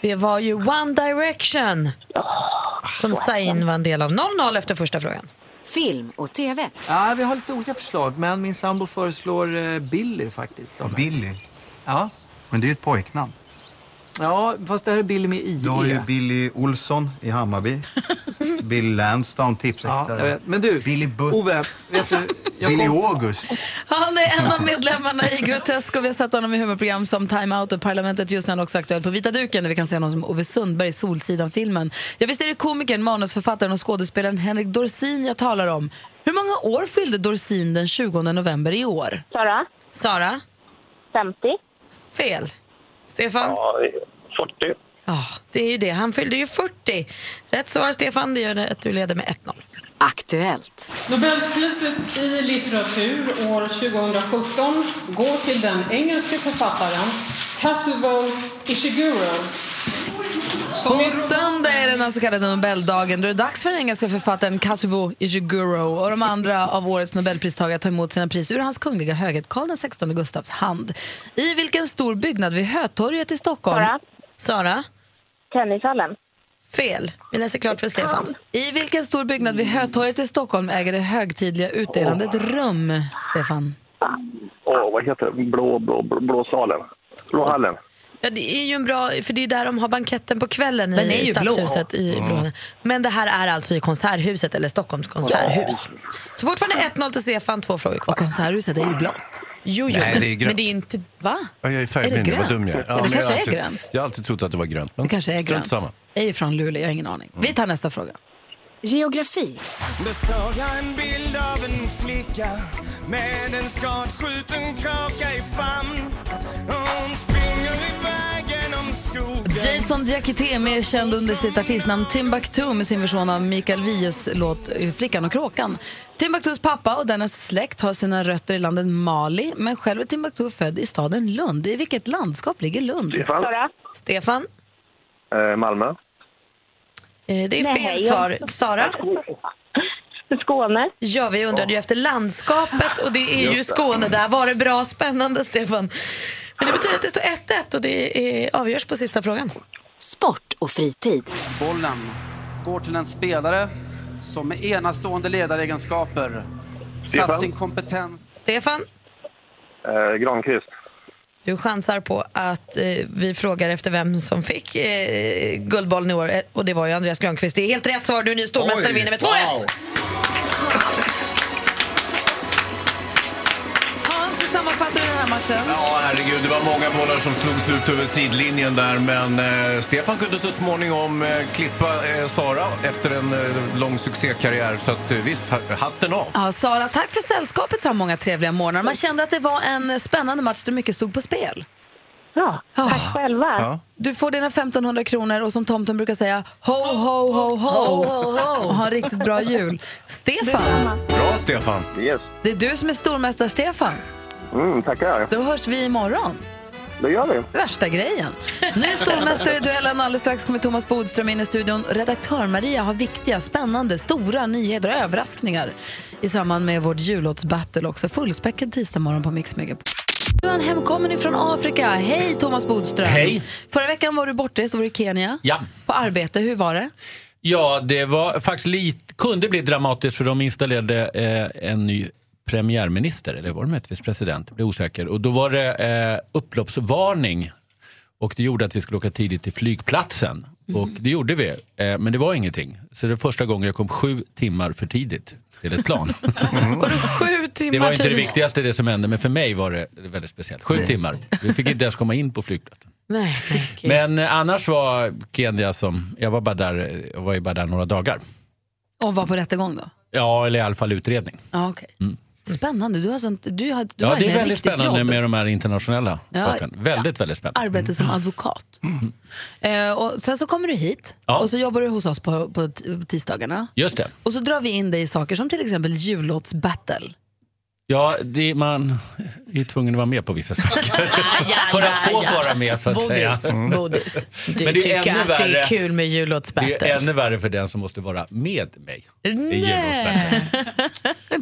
Det var ju One Direction som Zayn var en del av. 0-0 efter första frågan. Film och TV. Ja, vi har lite olika förslag, men min sambo föreslår eh, Billy faktiskt. som ett- Billy? Ja. Men det är ju ett pojknamn. Ja, fast det här är Billy med IE. Du har ju Billy Olsson i Hammarby. Bill Lansdown, Ja, tipsextra. vet. Men du, Billy Butt. Ove, vet du, jag Billy kom- August. Han är en av medlemmarna i Grotesco. Vi har sett honom i humorprogram som Time Out och Parlamentet. Just nu är han också aktuell på Vita duken där vi kan se honom som Ove Sundberg i Solsidan-filmen. Ja, visst är det komikern, manusförfattaren och skådespelaren Henrik Dorsin jag talar om. Hur många år fyllde Dorsin den 20 november i år? Sara, Sara? 50. Fel. Stefan? Ja, 40. Ja, det är ju det. Han fyllde ju 40. Rätt svar, Stefan. Det gör det att du leder med 1-0. Aktuellt. Nobelpriset i litteratur år 2017 går till den engelske författaren Kazuo Ishiguro. På söndag är det den så kallade Nobeldagen då det är dags för den engelska författaren Kazuo Ishiguro och de andra av årets Nobelpristagare att ta emot sina pris ur hans kungliga höghet Karl XVI Gustavs hand. I vilken stor byggnad vid Hötorget i Stockholm? Sara, Sara? tennishallen. Fel. Vi läser klart för Stefan. I vilken stor byggnad vid Hötorget i Stockholm äger det högtidliga utdelandet rum, Stefan? Åh, vad heter det? Blå, blå, blå, blå salen. Blåhallen. Ja, det är ju en bra, för det är där de har banketten på kvällen Den är i ju blå. Stadshuset. I Blåhallen. Men det här är alltså i Konserthuset, eller Stockholms konserthus. Så fortfarande 1-0 till Stefan, två frågor kvar. Och konserthuset är ju blått. Jo, jo, Nej, men, det är grönt. men det är inte... Va? Ja, jag är färgblind, vad dum jag är. Ja, Det jag kanske har är alltid, grönt. Jag har alltid trott att det var grönt, men Det kanske är strunt grönt. samma. Jag är från Luleå, jag har ingen aning. Vi tar nästa fråga. Geografi. Då såg jag en bild av en flicka med en skadskjuten kråka i famn. Jason Diakité, mer känd under sitt artistnamn Timbuktu med sin version av Mikael Wiehes låt eh, Flickan och kråkan. Timbuktus pappa och dennes släkt har sina rötter i landet Mali men själv är Timbuktu född i staden Lund. I vilket landskap ligger Lund? Stefan. Stefan? Eh, Malmö. Eh, Det är Nej, fel jag- svar. Sara? Skåne. Ja, vi undrade ju efter landskapet och det är ju. Skåne. Där var det bra spännande, Stefan. Men det betyder att det står 1-1 och det är, avgörs på sista frågan. Sport och fritid. Bollen går till en spelare som med enastående ledaregenskaper Stefan. satt sin kompetens... Stefan? Eh, Granqvist. Du chansar på att eh, vi frågar efter vem som fick eh, Guldbollen i år eh, och det var ju Andreas Granqvist. Det är helt rätt svar. Du är ny stormästare Oj, vinner med 2-1. Hans, matchen? Ja, herregud, det var många bollar som slogs ut över sidlinjen där, men eh, Stefan kunde så småningom eh, klippa eh, Sara efter en eh, lång succékarriär. Så att, eh, visst, ha- hatten av. Ja, Sara, tack för sällskapet så här många trevliga morgnar. Man kände att det var en spännande match där mycket stod på spel. Ja, tack själva. Du får dina 1500 kronor och som tomten brukar säga, ho, ho, ho, ho. Ho, ho, ho. Och ha en riktigt bra jul. Stefan, Bra, Stefan. Yes. det är du som är stormästare-Stefan. Mm, tackar. Då hörs vi imorgon. Det gör vi. Värsta grejen. Ny stormästare i duellen. Alldeles strax kommer Thomas Bodström in i studion. Redaktör Maria har viktiga, spännande, stora nyheter och överraskningar i samband med vårt jullåtsbattle också. Fullspäckad tisdag morgon på Mix Megapol. Du är en hemkommen ifrån Afrika. Hej Thomas Bodström. Hej. Förra veckan var du bortrest, var du i Kenya. Ja. På arbete, hur var det? Ja, det var faktiskt lite, kunde bli dramatiskt för de installerade eh, en ny premiärminister, eller var det möjligtvis president? Jag blev osäker. Och då var det eh, upploppsvarning och det gjorde att vi skulle åka tidigt till flygplatsen. Och det gjorde vi, eh, men det var ingenting. Så det var första gången jag kom sju timmar för tidigt till ett plan. Sju timmar Det var inte det viktigaste det som hände, men för mig var det väldigt speciellt. Sju timmar. Vi fick inte ens komma in på flygplatsen. Nej. Men eh, annars var Kenya som, jag var, bara där, jag var ju bara där några dagar. Och var på rättegång då? Ja, eller i alla fall utredning. Ja, okej. Mm. Spännande. Du har, sånt, du har, du Ja, har det är väldigt spännande jobb. med de här internationella Ja, möten. Väldigt, väldigt spännande. Arbete som advokat. Eh, och sen så kommer du hit Ja. och så jobbar du hos oss på, på tisdagarna. Just det. Och så drar vi in dig i saker som till exempel jullåtsbattle. Ja, det, man är tvungen att vara med på vissa saker. För att få vara med så att Bodis, säga. Mm. Bodis. Du Men det är tycker ännu att det är kul med jullåtsbattle. Det är ännu värre för den som måste vara med mig i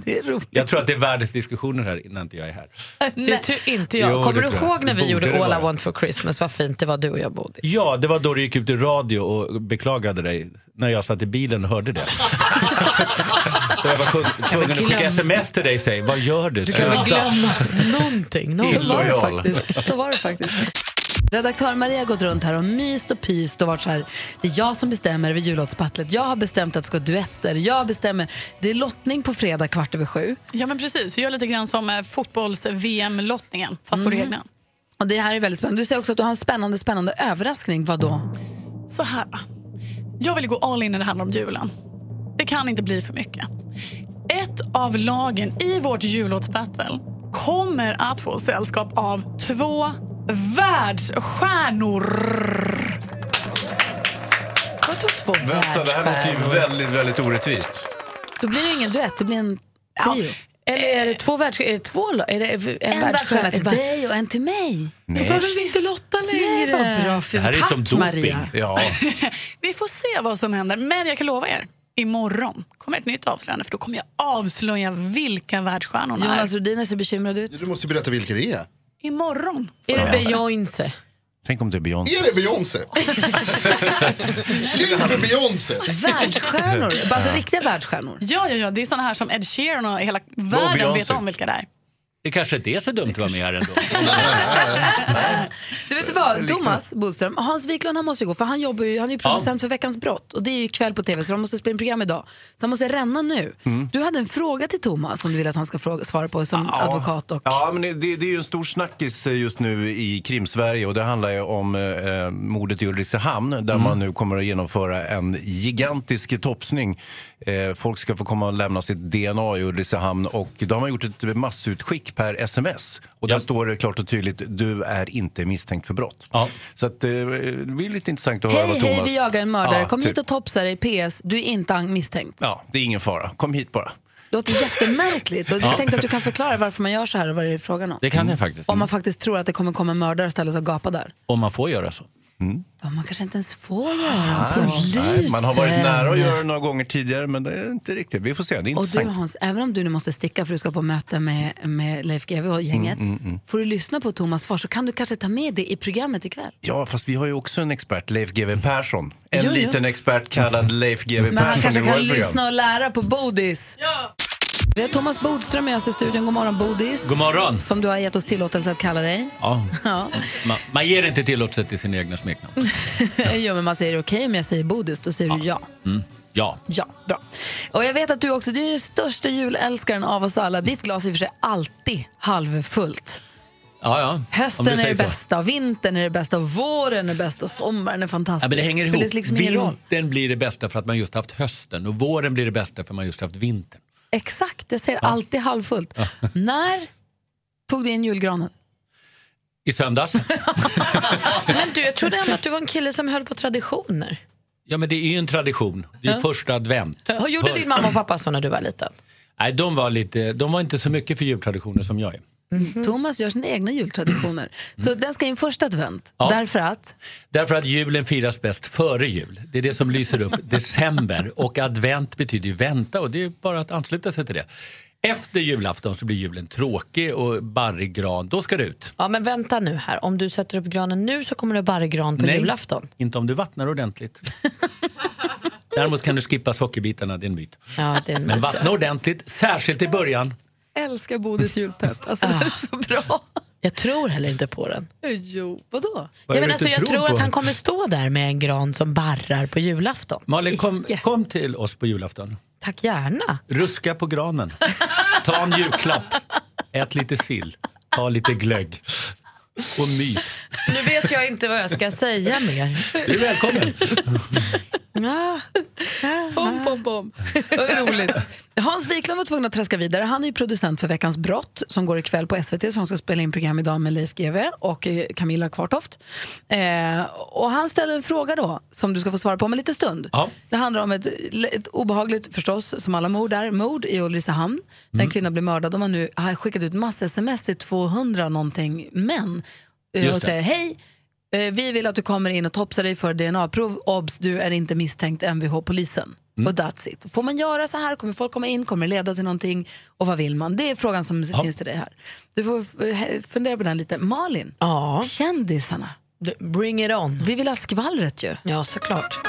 det är roligt. Jag tror att det är världens diskussioner här innan inte jag är här. Det tror inte jag. Jo, Kommer du ihåg när vi Borde gjorde All I want for Christmas? Vad fint det var du och jag Bodis. Ja, det var då du gick ut i radio och beklagade dig när jag satt i bilen och hörde det. jag var tvungen att skicka sms till dig och säga, vad gör du? Du kan väl Sluta." glömma någonting. någon- Så var det faktiskt. Så var det faktiskt. Redaktör Maria har gått runt här och myst och pyst och varit så här. Det är jag som bestämmer vid jullåtsbattlet. Jag har bestämt att det ska vara duetter. Jag bestämmer. Det är lottning på fredag kvart över sju. Ja, men precis. Vi gör lite grann som eh, fotbolls-VM-lottningen, fast Mhm. egna. Och det här är väldigt spännande. Du säger också att du har en spännande, spännande överraskning. Vad då? Så här. Jag vill gå all in när det handlar om julen. Det kan inte bli för mycket. Ett av lagen i vårt jullåtsbattle kommer att få sällskap av två världsstjärnor. Vad tog två Vänta, det här låter ju väldigt, väldigt orättvist. Då blir det ingen duett, det blir en trio. Eller är det två världsstjärnor? Är det två är det en, En världsstjärna till dig och en till mig. Då Nej. behöver vi inte lotta längre. Nej, vad bra. För Det här är Tack, som doping. Maria. Ja. Vi får se vad som händer, men jag kan lova er. Imorgon kommer ett nytt avslöjande för då kommer jag avslöja vilka världsstjärnorna Jonas är. Rhodiner ser bekymrad ut. Du måste berätta vilka det är. Imorgon. Är det Beyoncé? Tänk om det är Beyoncé. Är det Beyoncé? Tjing för Beyoncé! Världsstjärnor, alltså riktiga världsstjärnor. Ja, ja, ja, det är såna här som Ed Sheeran och hela världen vet om vilka det är. Det kanske inte är så dumt att vara med här ändå. Du vet vad, Thomas Bodström, Hans Wiklund han måste ju gå för han jobbar ju, han är ju producent för Veckans brott och det är ju ikväll på tv så de måste spela in program idag. Så han måste ränna nu. Mm. Du hade en fråga till Thomas som du vill att han ska fråga, svara på som advokat och... Ja, men det, det är ju en stor snackis just nu i Krimsverige och det handlar ju om eh, mordet i Ulricehamn där Mm. man nu kommer att genomföra en gigantisk topsning. Eh, folk ska få komma och lämna sitt DNA i Ulricehamn och då har man gjort ett massutskick per sms. Och där står det klart och tydligt, du är inte misstänkt för brott. Så att, eh, det blir lite intressant att höra Hej, vad Thomas... hej, vi jagar en mördare. Ja, Kom typ. hit och topsa dig. PS, du är inte misstänkt. Ja, det är ingen fara. Kom hit bara. Det låter jättemärkligt. Och Ja. jag tänkte att du kan förklara varför man gör så här och vad det är frågan om. Det kan jag faktiskt. Om man faktiskt tror att det kommer komma en mördare och ställa sig och gapa där. Om man får göra så. Ja, man kanske inte ens får göra så. Nej, man har varit nära att göra det några gånger tidigare men det är inte riktigt. Vi får se, det är Och du. Hans, även om du nu måste sticka för du ska på möte med, med Leif GW och gänget, Mm, mm, mm. får du lyssna på Thomas svar så kan du kanske ta med det i programmet ikväll. Ja, fast vi har ju också en expert, Leif GW Persson. En Jo, jo. liten expert kallad Leif GW Men han Persson kanske kan lyssna och lära på Bodis. Vi har Thomas Bodström med oss i studion. God morgon Bodis. God morgon. Som du har gett oss tillåtelse att kalla dig. Ja. Ja. Man, man ger inte tillåtelse till sina egna smeknamn. jo, men man säger okej om jag säger Bodis, då säger du ja. Mm. Ja. Ja, bra. Och jag vet att du också, du är den största julälskaren av oss alla. Ditt glas är för sig alltid halvfullt. Ja, ja. Hösten är det så. bästa, vintern är det bästa, våren är det bästa och sommaren är fantastisk. Ja, men det hänger ihop. liksom ingen roll. Vintern blir det bästa för att man just haft hösten och våren blir det bästa för att man just haft vintern. Exakt, jag säger alltid halvfullt. När tog du in julgranen? I söndags. Men du, jag trodde ändå att du var en kille som höll på traditioner. Ja, men det är ju en tradition. Det är Ja. första advent. Hur gjorde din mamma och pappa så när du var liten? Nej, de var, lite, de var inte så mycket för jultraditioner som jag är. Thomas gör sina egna jultraditioner. Så den ska in första advent. Ja. Därför att Därför att julen firas bäst före jul. Det är det som lyser upp december. Och advent betyder ju vänta och det är bara att ansluta sig till det. Efter julafton så blir julen tråkig och barrig gran. Då ska det ut. Ja, men vänta nu här. Om du sätter upp granen nu så kommer det bara gran på Nej. julafton. Inte om du vattnar ordentligt. Däremot kan du skippa sockerbitarna, det är en myt. Ja, det är en Men myt. vattna ordentligt, särskilt i början. Älskar Bodis julpepp. Alltså, det är så bra. Jag tror heller inte på den. Jo, vadå? Vad Ja, är men alltså, jag tror tror på? att han kommer stå där med en gran som barrar på julafton. Malin, kom, kom till oss på julafton. Tack gärna. Ruska på granen. Ta en julklapp. Ät lite sill. Ta lite glögg. Och mys. Nu vet jag inte vad jag ska säga mer. Du är välkommen. Ja. Bom, bom, bom. Vad roligt. Hans Wiklund var tvungen att traska vidare. Han är ju producent för Veckans brott som går ikväll på SVT som ska spela in program idag med Leif GW och eh, Camilla Kvartoft. Eh, och han ställde en fråga då som du ska få svara på om en liten stund. Det handlar om ett, ett obehagligt förstås, som alla mord är, mord i Ulricehamn. Där en kvinna blev mördad. De har nu har skickat ut massa sms till 200 någonting män eh, och säger hej Vi vill att du kommer in och topsar dig för DNA-prov. Obs, du är inte misstänkt Mvh-polisen. Och that's it. Får man göra så här? Kommer folk komma in? Kommer det leda till någonting? Och vad vill man? Det är frågan som finns till dig här. Du får eh, fundera på den lite. Malin, ja. kändisarna. Bring it on. Vi vill ha skvallret ju. Ja, såklart.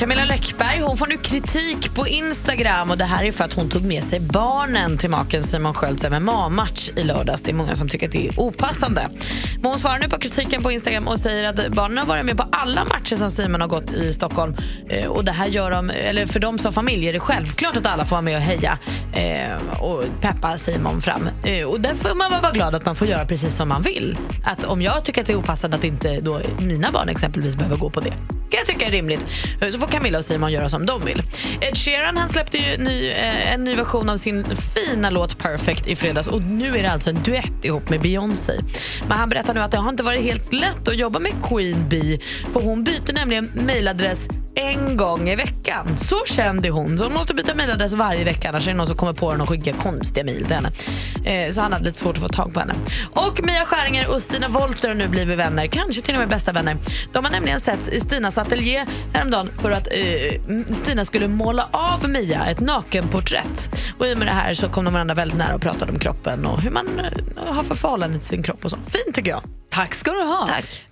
Camilla Läckberg hon får nu kritik på Instagram och det här är för att hon tog med sig barnen till maken Simon Skölds MMA-match i lördags. Det är många som tycker att det är opassande. Men hon svarar nu på kritiken på Instagram och säger att barnen har varit med på alla matcher som Simon har gått i Stockholm. Eh, och det här gör de, eller för dem som familj är det självklart att alla får vara med och heja eh, och peppa Simon fram. Eh, och där får man vara glad att man får göra precis som man vill. Att om jag tycker att det är opassande att inte då mina barn exempelvis behöver gå på det kan jag tycka är rimligt. Så får Camilla och Simon göra som de vill. Ed Sheeran han släppte ju ny, eh, en ny version av sin fina låt Perfect i fredags och nu är det alltså en duett ihop med Beyoncé. Men han berättar nu att det har inte varit helt lätt att jobba med Queen Bee för hon byter nämligen mejladress en gång i veckan. Så känd är hon. Så hon måste byta mejladress varje vecka annars är det någon som kommer på den och skickar konstiga mejl till henne. Eh, så han hade lite svårt att få tag på henne. Och Mia Skäringer och Stina Wolter har nu blivit vänner, kanske till och med bästa vänner. De har nämligen setts i Stinas ateljé häromdagen för att eh, Stina skulle måla av Mia ett nakenporträtt. Och i och med det här så kom de varandra väldigt nära och pratade om kroppen och hur man eh, har för förhållande till sin kropp och så. Fint tycker jag. Tack ska du ha. Tack.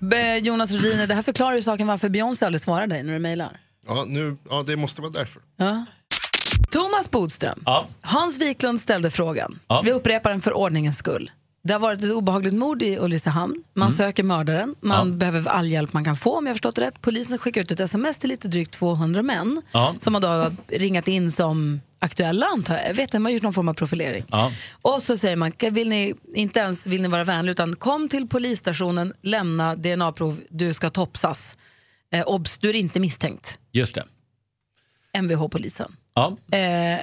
Jonas Rhodiner, det här förklarar ju saken varför Beyoncé aldrig svarar dig när du mejlar. Ja, nu, ja, det måste vara därför. Ja. Thomas Bodström, Ja. Hans Wiklund ställde frågan. Ja. Vi upprepar den för ordningens skull. Det har varit ett obehagligt mord i Ulricehamn. Man Mm. söker mördaren. Man Ja. behöver all hjälp man kan få om jag har förstått det rätt. Polisen skickar ut ett sms till lite drygt 200 män Ja. som har då ringat in som aktuella antar jag. Jag vet man har gjort någon form av profilering. Ja. Och så säger man, vill ni, inte ens vill ni vara vänliga utan kom till polisstationen, lämna DNA-prov, du ska topsas. Eh, obs, du är inte misstänkt. Just det. Mvh-polisen. Ja. Eh,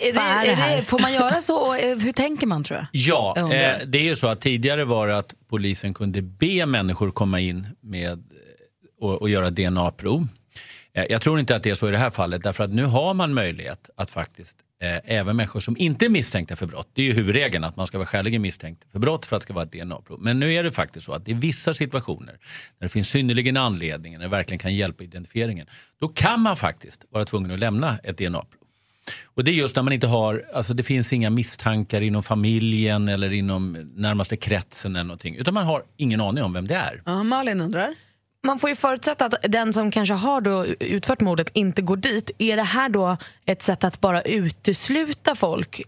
är det, är det får man göra så? Eh, hur tänker man tror jag? Ja, Jag eh, det är ju så att tidigare var det att polisen kunde be människor komma in med eh, och, och göra DNA-prov. Eh, jag tror inte att det är så i det här fallet därför att nu har man möjlighet att faktiskt eh, även människor som inte är misstänkta för brott, det är ju huvudregeln att man ska vara skäligen misstänkt för brott för att det ska vara ett DNA-prov. Men nu är det faktiskt så att i vissa situationer när det finns synnerligen anledning, när det verkligen kan hjälpa identifieringen, då kan man faktiskt vara tvungen att lämna ett DNA-prov. Och det är just när man inte har, alltså det finns inga misstankar inom familjen eller inom närmaste kretsen eller någonting. Utan man har ingen aning om vem det är. Ja, Malin undrar? Man får ju förutsätta att den som kanske har då utfört mordet inte går dit. Är det här då ett sätt att bara utesluta folk?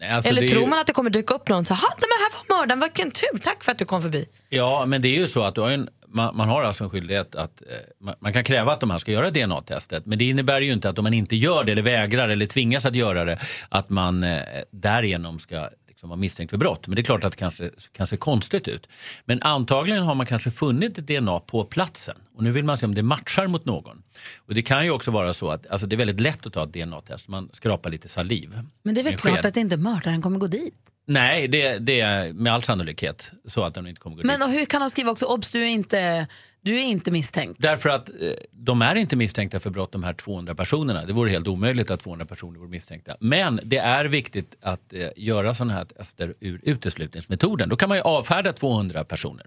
Nej, alltså Eller tror ju- man att det kommer dyka upp någon så här, men här var mördaren, vilken tur, tack för att du kom förbi. Ja, men det är ju så att du har en, man, man har alltså en skyldighet att, eh, man, man kan kräva att de här ska göra DNA-testet. Men det innebär ju inte att om man inte gör det eller vägrar eller tvingas att göra det, att man eh, därigenom ska liksom vara misstänkt för brott. Men det är klart att det kanske kan se konstigt ut. Men antagligen har man kanske funnit ett DNA på platsen. Och nu vill man se om det matchar mot någon. Och det kan ju också vara så att alltså det är väldigt lätt att ta ett DNA-test. Man skrapar lite saliv. Men det är väl klart sked. att inte mördaren kommer gå dit? Nej, det, det är med all sannolikhet så att den inte kommer gå dit. Men och hur kan de skriva också, obs du är inte, du är inte misstänkt? Därför att eh, de är inte misstänkta för brott de här 200 personerna. Det vore helt omöjligt att 200 personer vore misstänkta. Men det är viktigt att eh, göra sådana här tester ur uteslutningsmetoden. Då kan man ju avfärda 200 personer.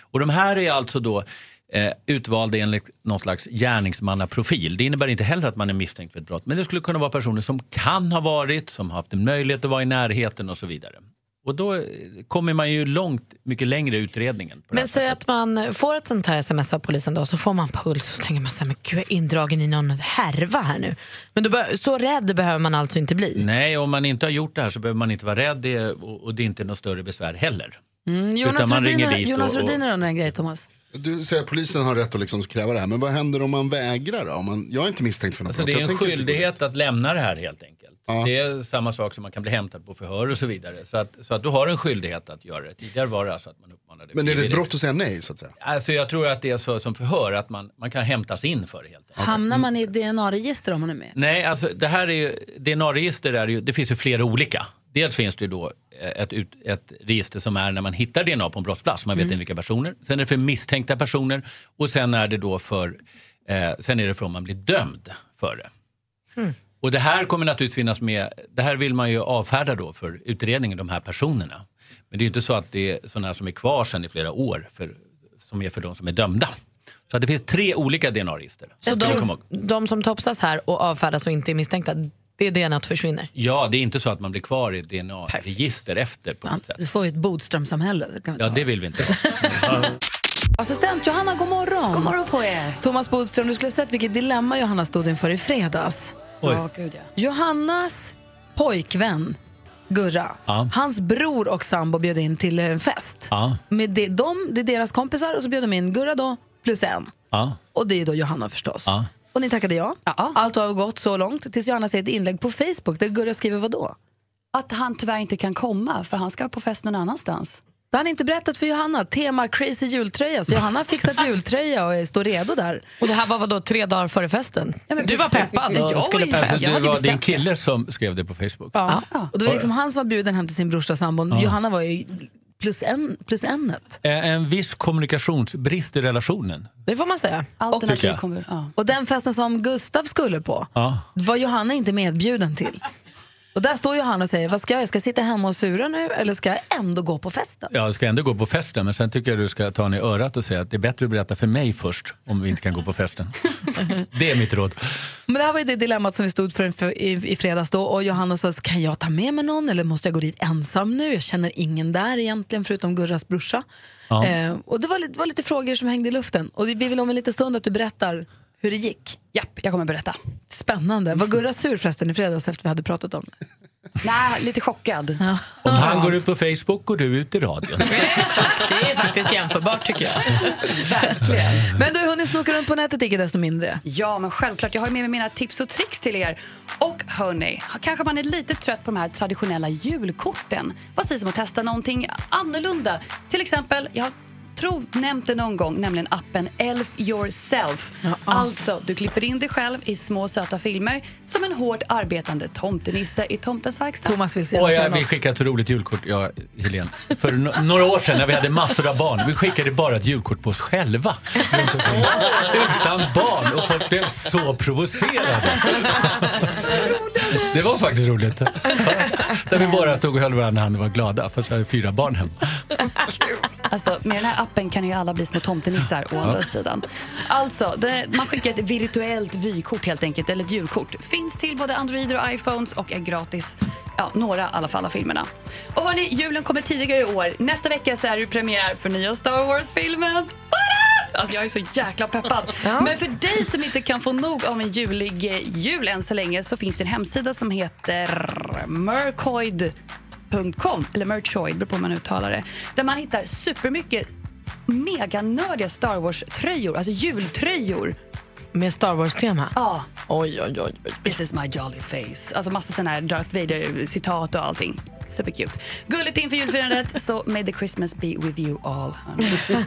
Och de här är alltså då eh, utvalda enligt någon slags gärningsmannaprofil. Det innebär inte heller att man är misstänkt för ett brott. Men det skulle kunna vara personer som kan ha varit, som har haft en möjlighet att vara i närheten och så vidare. Och då eh, kommer man ju långt, mycket längre i utredningen. Men säg att man får ett sånt här sms av polisen då, så får man puls och så tänker man så här, men gud jag är indragen i någon härva här nu. Men då så rädd behöver man alltså inte bli. Nej, om man inte har gjort det här så behöver man inte vara rädd det, och, och det är inte något större besvär heller. Mm, Jonas Rhodiner undrar en grej Thomas. Du säger att polisen har rätt att liksom kräva det här, men vad händer om man vägrar då? Om man, jag är inte misstänkt för något Alltså brott. det är en skyldighet att lämna det här helt enkelt. Det är samma sak som man kan bli hämtad på förhör och så vidare. Så att, så att du har en skyldighet att göra det. Tidigare var det alltså att man uppmanade Men är det ett brott att säga nej så att säga? Alltså jag tror att det är så som förhör, att man, man kan hämtas in för det helt enkelt. Hamnar man i DNA-register om man är med? Nej, alltså det här är ju, DNA-register är ju, det finns ju flera olika. Dels finns det ju då ett, ut, ett register som är när man hittar DNA på en brottsplats, man vet Mm. inte vilka personer. Sen är det för misstänkta personer och sen är det då för, eh, sen är det för om man blir dömd för det. Och det här kommer naturligtvis finnas med, det här vill man ju avfärda då för utredningen, de här personerna. Men det är ju inte så att det är sådana som är kvar sedan i flera år, för, som är för de som är dömda. Så att det finns tre olika DNA-register. Så de, de som topsas här och avfärdas och inte är misstänkta, det DNA försvinner. Ja, det är inte så att man blir kvar i DNA-register efter på något sätt. Du får ju ett Bodströmsamhälle. det kan vi Ja, ta. det vill vi inte ha. Assistent Johanna, god morgon. God morgon på er. Thomas Bodström, du skulle ha sett vilket dilemma Johanna stod inför i fredags. Oj. Ja, gud ja. Johannas pojkvän Gurra, Ja. hans bror och sambo bjöd in till en fest. Ja, Med de, det är deras kompisar och så bjöd de in Gurra då, plus en. ja, Och det är då Johanna förstås. Ja. Och ni tackade ja. Allt har gått så långt tills Johanna ser ett inlägg på Facebook där Gurra skriver vad då? Att han tyvärr inte kan komma för han ska på fest någon annanstans. Det har han inte berättat för Johanna. Tema crazy jultröja. Så Johanna har fixat jultröja och står redo där. Och det här var vadå, tre dagar före festen? men du var precis. peppad Ja, och jag skulle var. Alltså, Jag det var din kille som skrev det på Facebook? Ja. Och det var liksom han som var bjuden hem till sin brorsa sambon. Ja. Johanna var ju plus, en, plus enet. Eh, En viss kommunikationsbrist i relationen. Det får man säga. Alternativ jag. kommer... Ja. Och den festen som Gustav skulle på Ja. var Johanna inte medbjuden till. Och där står Johanna och säger, vad ska jag, ska jag sitta hemma och sura nu eller ska jag ändå gå på festen? Jag ska ändå gå på festen, men sen tycker jag du ska ta henne i örat och säga att det är bättre att berätta för mig först om vi inte kan gå på festen. Det är mitt råd. Men det här var ju det dilemmat som vi stod för, för i, i fredags då och Johanna sa, kan jag ta med mig någon eller måste jag gå dit ensam nu? Jag känner ingen där egentligen förutom Gurras brorsa. Ja. Eh, och det var, det var lite frågor som hängde i luften och vi vill om en liten stund att du berättar hur det gick? Japp, jag kommer berätta. Spännande. Var Gurra sur förresten i fredags efter vi hade pratat om det? Nej, lite chockad. Om han går ut på Facebook går du ut i radion. Det är faktiskt jämförbart tycker jag. Men du har hunnit snoka runt på nätet icke desto mindre. Ja, men självklart. Jag har med mig mina tips och tricks till er. Och hörni, kanske man är lite trött på de här traditionella julkorten. Vad sägs om att testa någonting annorlunda? Till exempel, jag har tror nämnt det någon gång, nämligen appen Elf yourself. Alltså, du klipper in dig själv i små söta filmer som en hårt arbetande tomtenisse i tomtens verkstad. Thomas vill Åh, ja, vi skickade ett roligt julkort, jag Helene. För no- några år sedan när vi hade massor av barn, vi skickade bara ett julkort på oss själva. Utan barn och folk blev så provocerade. Det var faktiskt roligt. Där vi bara stod och höll varandra i handen och var glada fast vi hade fyra barn hemma. Alltså, med den här appen kan ju alla bli små tomtenissar å andra sidan. Alltså, det, man skickar ett virtuellt vykort helt enkelt, eller ett julkort. Finns till både Android och iPhones och är gratis. Ja, några i alla fall av filmerna. Och hörni, julen kommer tidigare i år. Nästa vecka så är det premiär för nya Star Wars-filmen. Alltså jag är så jäkla peppad. Men för dig som inte kan få nog av en julig jul än så länge så finns det en hemsida som heter mercoid.com eller Merchoid, beror på hur man uttalar det. Där man hittar supermycket meganördiga Star Wars-tröjor, alltså jultröjor. Med Star Wars-tema? Ja. Oj, oj, oj. This is my jolly face. Alltså massa sådana här Darth Vader-citat och allting. Supercute. Gulligt inför julfirandet, så may the Christmas be with you all.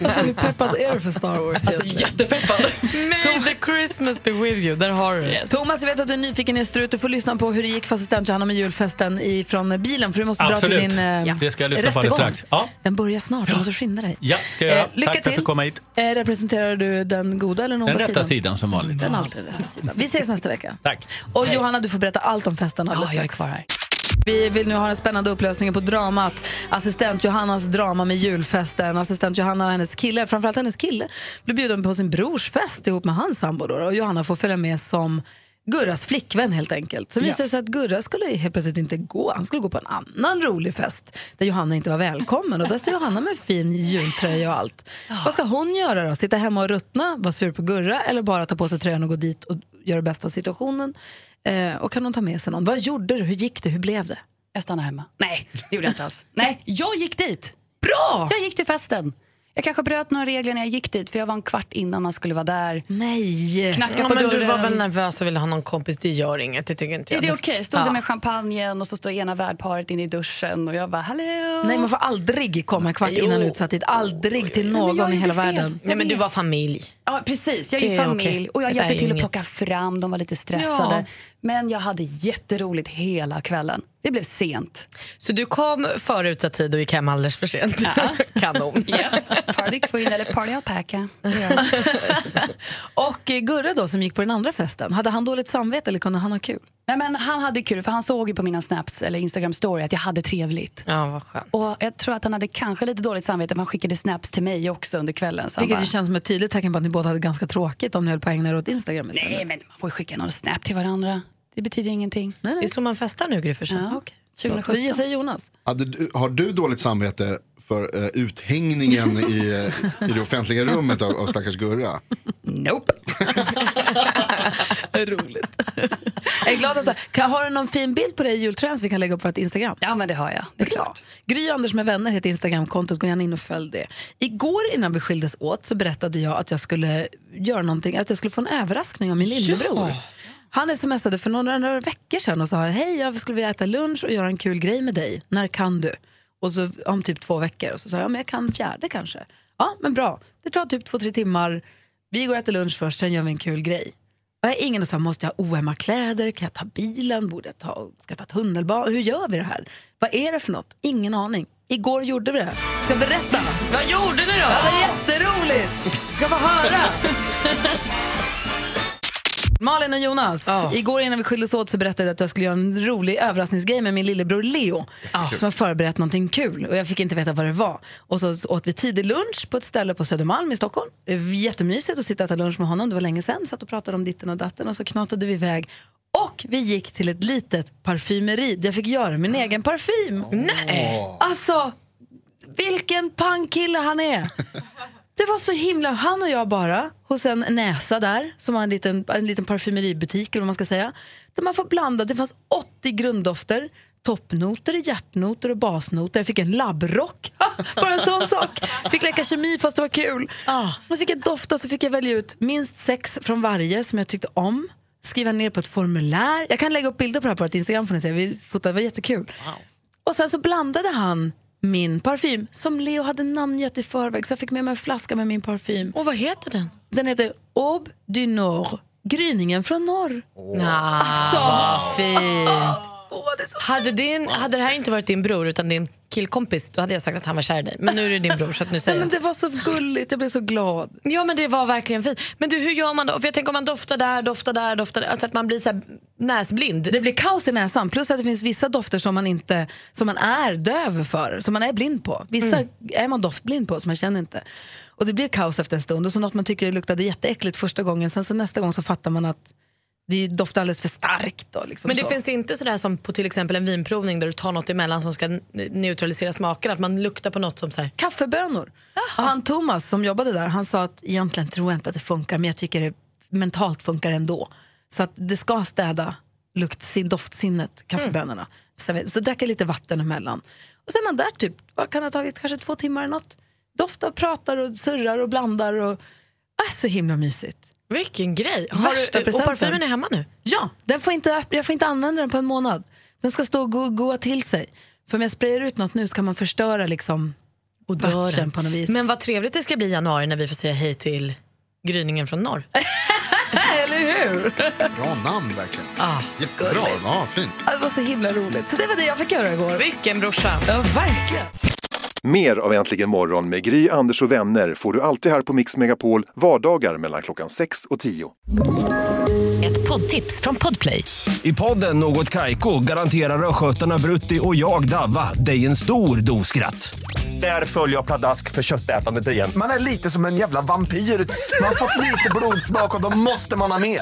Alltså, hur peppad är du för Star Wars? Alltså jättepeppad. May the Christmas be with you. Där har du det. Thomas, jag vet att du är nyfiken i strut. Du får lyssna på hur det gick för assistent Johanna med julfesten i, från bilen. För du måste dra Absolut. till din eh, Det ska jag lyssna på rättegång. strax. Ja. Den börjar snart, du måste skynda dig. Ja, ska jag. Eh, lycka Tack för att till. jag fick komma hit. Eh, representerar du den goda eller den Den onda rätta sidan som vanligt. Den alltid rätta sidan. Vi ses nästa vecka. Tack. Och Johanna, du får berätta allt om festen alldeles Ja, jag är strax. kvar här. Vi vill nu ha den spännande upplösningen på dramat. Assistent Johannas drama med julfesten. Assistent Johanna och hennes kille, framförallt hennes kille, blir bjuden på sin brors fest ihop med hans sambo. Då, och Johanna får följa med som Gurras flickvän helt enkelt. Sen Ja. visade det sig att Gurra skulle helt plötsligt inte gå. Han skulle gå på en annan rolig fest där Johanna inte var välkommen. Och där står Johanna med fin jultröja och allt. Vad ska hon göra då? Sitta hemma och ruttna, vara sur på Gurra eller bara ta på sig tröjan och gå dit och göra det bästa av situationen? Eh, och kan hon ta med sig någon? Vad gjorde du? Hur gick det? Hur blev det? Jag stannade hemma. Nej, det gjorde jag inte alls. Nej, jag gick dit. Bra! Jag gick till festen. Jag kanske bröt några regler när jag gick dit för jag var en kvart innan man skulle vara där. Nej! Knacka Ja, på men dörren. du var väl nervös och ville ha någon kompis, det gör inget. Det tycker inte jag. Är det okej? Stod Ja. det med champagnen och så står ena värdparet inne i duschen och jag bara hallå. Nej, man får aldrig komma en kvart Jo. innan utsatt tid. Aldrig till någon i hela fel. världen. Nej, men du var familj. Ja, precis. Jag är är familj okej. och jag Det hjälpte till att plocka fram. De var lite stressade. Ja. Men jag hade jätteroligt hela kvällen. Det blev sent. Så du kom före utsatt tid och gick hem alldeles för sent? Kanon. Yes. Party queen eller party alpaca. Och eh, Gurra då som gick på den andra festen, hade han dåligt samvete eller kunde han ha kul? Nej, men han hade kul för han såg ju på mina snaps eller Instagram story att jag hade trevligt. Ja, vad skönt. Och jag tror att han hade kanske lite dåligt samvete för han skickade snaps till mig också under kvällen. Så Vilket bara, ju känns som ett tydligt tecken på att ni båda hade ganska tråkigt om ni höll på att ägna er åt Instagram istället. Nej, men man får ju skicka någon snap till varandra. Det betyder ingenting. Nej, Det är nej. så man festar nu, Gry. Ja. Okej. 2017. Vi säger Jonas. Hade har du dåligt samvete för uh, uthängningen i, eh, i det offentliga rummet av, av stackars Gurra? Nope. Roligt. jag är glad att du Har du någon fin bild på dig i jultröjan som vi kan lägga upp på vårt Instagram? Ja, men det har jag. Det är klart. Gry Anders med vänner heter Instagramkontot, gå gärna in och följ det. Igår innan vi skildes åt så berättade jag att jag skulle göra någonting, att jag skulle få en överraskning av min lillebror. Han smsade för några, några veckor sedan och sa hej jag skulle vilja äta lunch och göra en kul grej med dig, när kan du? Och så om typ två veckor och så sa jag, ja, men jag kan fjärde kanske. Ja men bra, det tar typ två, tre timmar, vi går och äter lunch först, sen gör vi en kul grej. Och jag har ingen som måste jag ha oömma kläder, kan jag ta bilen, borde jag ta, ska jag ta tunnelbana, hur gör vi det här? Vad är det för något? Ingen aning. Igår gjorde vi det. Ska jag berätta? Vad gjorde ni då? Ja, det var jätteroligt! Ska få höra! Malin och Jonas, igår innan vi skildes åt så berättade jag att jag skulle göra en rolig överraskningsgrej med min lillebror Leo som har förberett någonting kul och jag fick inte veta vad det var. Och så åt vi tidig lunch på ett ställe på Södermalm i Stockholm. Det var jättemysigt att sitta och äta lunch med honom, det var länge sedan. Satt och pratade om ditten och datten och så knatade vi iväg. Och vi gick till ett litet parfymeri där jag fick göra min egen parfym. Nej! Alltså, vilken pangkille han är! Det var så himla... Han och jag bara, hos en näsa där, som har en liten, en liten parfymeriboutik, eller vad man ska säga. Där man får blanda, det fanns 80 grunddofter. Toppnoter, hjärtnoter och basnoter. Jag fick en labbrock. Bara en sån sak. Fick leka kemi fast det var kul. Och så fick jag dofta så fick jag välja ut minst sex från varje som jag tyckte om. Skriva ner på ett formulär. Jag kan lägga upp bilder på det här på vårt Instagram får ni se. Vi fotade, det var jättekul. Och sen så blandade han min parfym som Leo hade namngett i förväg. Så jag fick med mig en flaska med min parfym. Och vad heter den? Den heter Aube du Nord. Gryningen från norr. Nah, Alltså. Vad fint. Hade, din, hade det här inte varit din bror utan din killkompis då hade jag sagt att han var kär i dig. Men nu är det din bror så nu säger men det var så gulligt, jag blev så glad. Ja men det var verkligen fint. Men du hur gör man då? För jag tänker om man doftar där, doftar där, doftar där. Alltså att man blir så näsblind. Det blir kaos i näsan. Plus att det finns vissa dofter som man, inte, som man är döv för, som man är blind på. Vissa Mm. är man doftblind på, som man känner inte. Och det blir kaos efter en stund. Och så något man tycker luktade jätteäckligt första gången, sen så nästa gång så fattar man att det doftar alldeles för starkt. Då, liksom Men det så. finns inte sådär som på till exempel en vinprovning där du tar något emellan som ska neutralisera smaken. Att man luktar på något som så här. Kaffebönor. Och han Thomas som jobbade där, han sa att egentligen tror jag inte att det funkar, men jag tycker det mentalt funkar ändå. Så att det ska städa lukt, sin, doftsinnet, kaffebönorna. Så, så drack jag lite vatten emellan. Och så är man där typ, vad kan det ha tagit, kanske två timmar eller något. Doftar, pratar och surrar och blandar. Och, äh, så himla mysigt. Vilken grej. Har Värsta du, och parfymen är hemma nu? Ja, den får inte, jag får inte använda den på en månad. Den ska stå och gå, goa till sig. För om jag sprayar ut något nu så kan man förstöra liksom batchen på något vis. Men vad trevligt det ska bli i januari när vi får säga hej till gryningen från norr. Eller hur? Bra namn verkligen. Ah, Jättebra. Ja, fint. Ja, Det var så himla roligt. Så det var det jag fick göra igår. Vilken brorsa. Ja, verkligen. Mer av Äntligen morgon med Gry, Anders och vänner får du alltid här på Mix Megapol vardagar mellan klockan 6 och 10. Ett poddtips från Podplay. I podden Något Kaiko garanterar östgötarna Brutti och jag, Davva, dig en stor dos skratt. Där följer jag pladask för köttätandet igen. Man är lite som en jävla vampyr. Man har fått lite blodsmak och då måste man ha mer.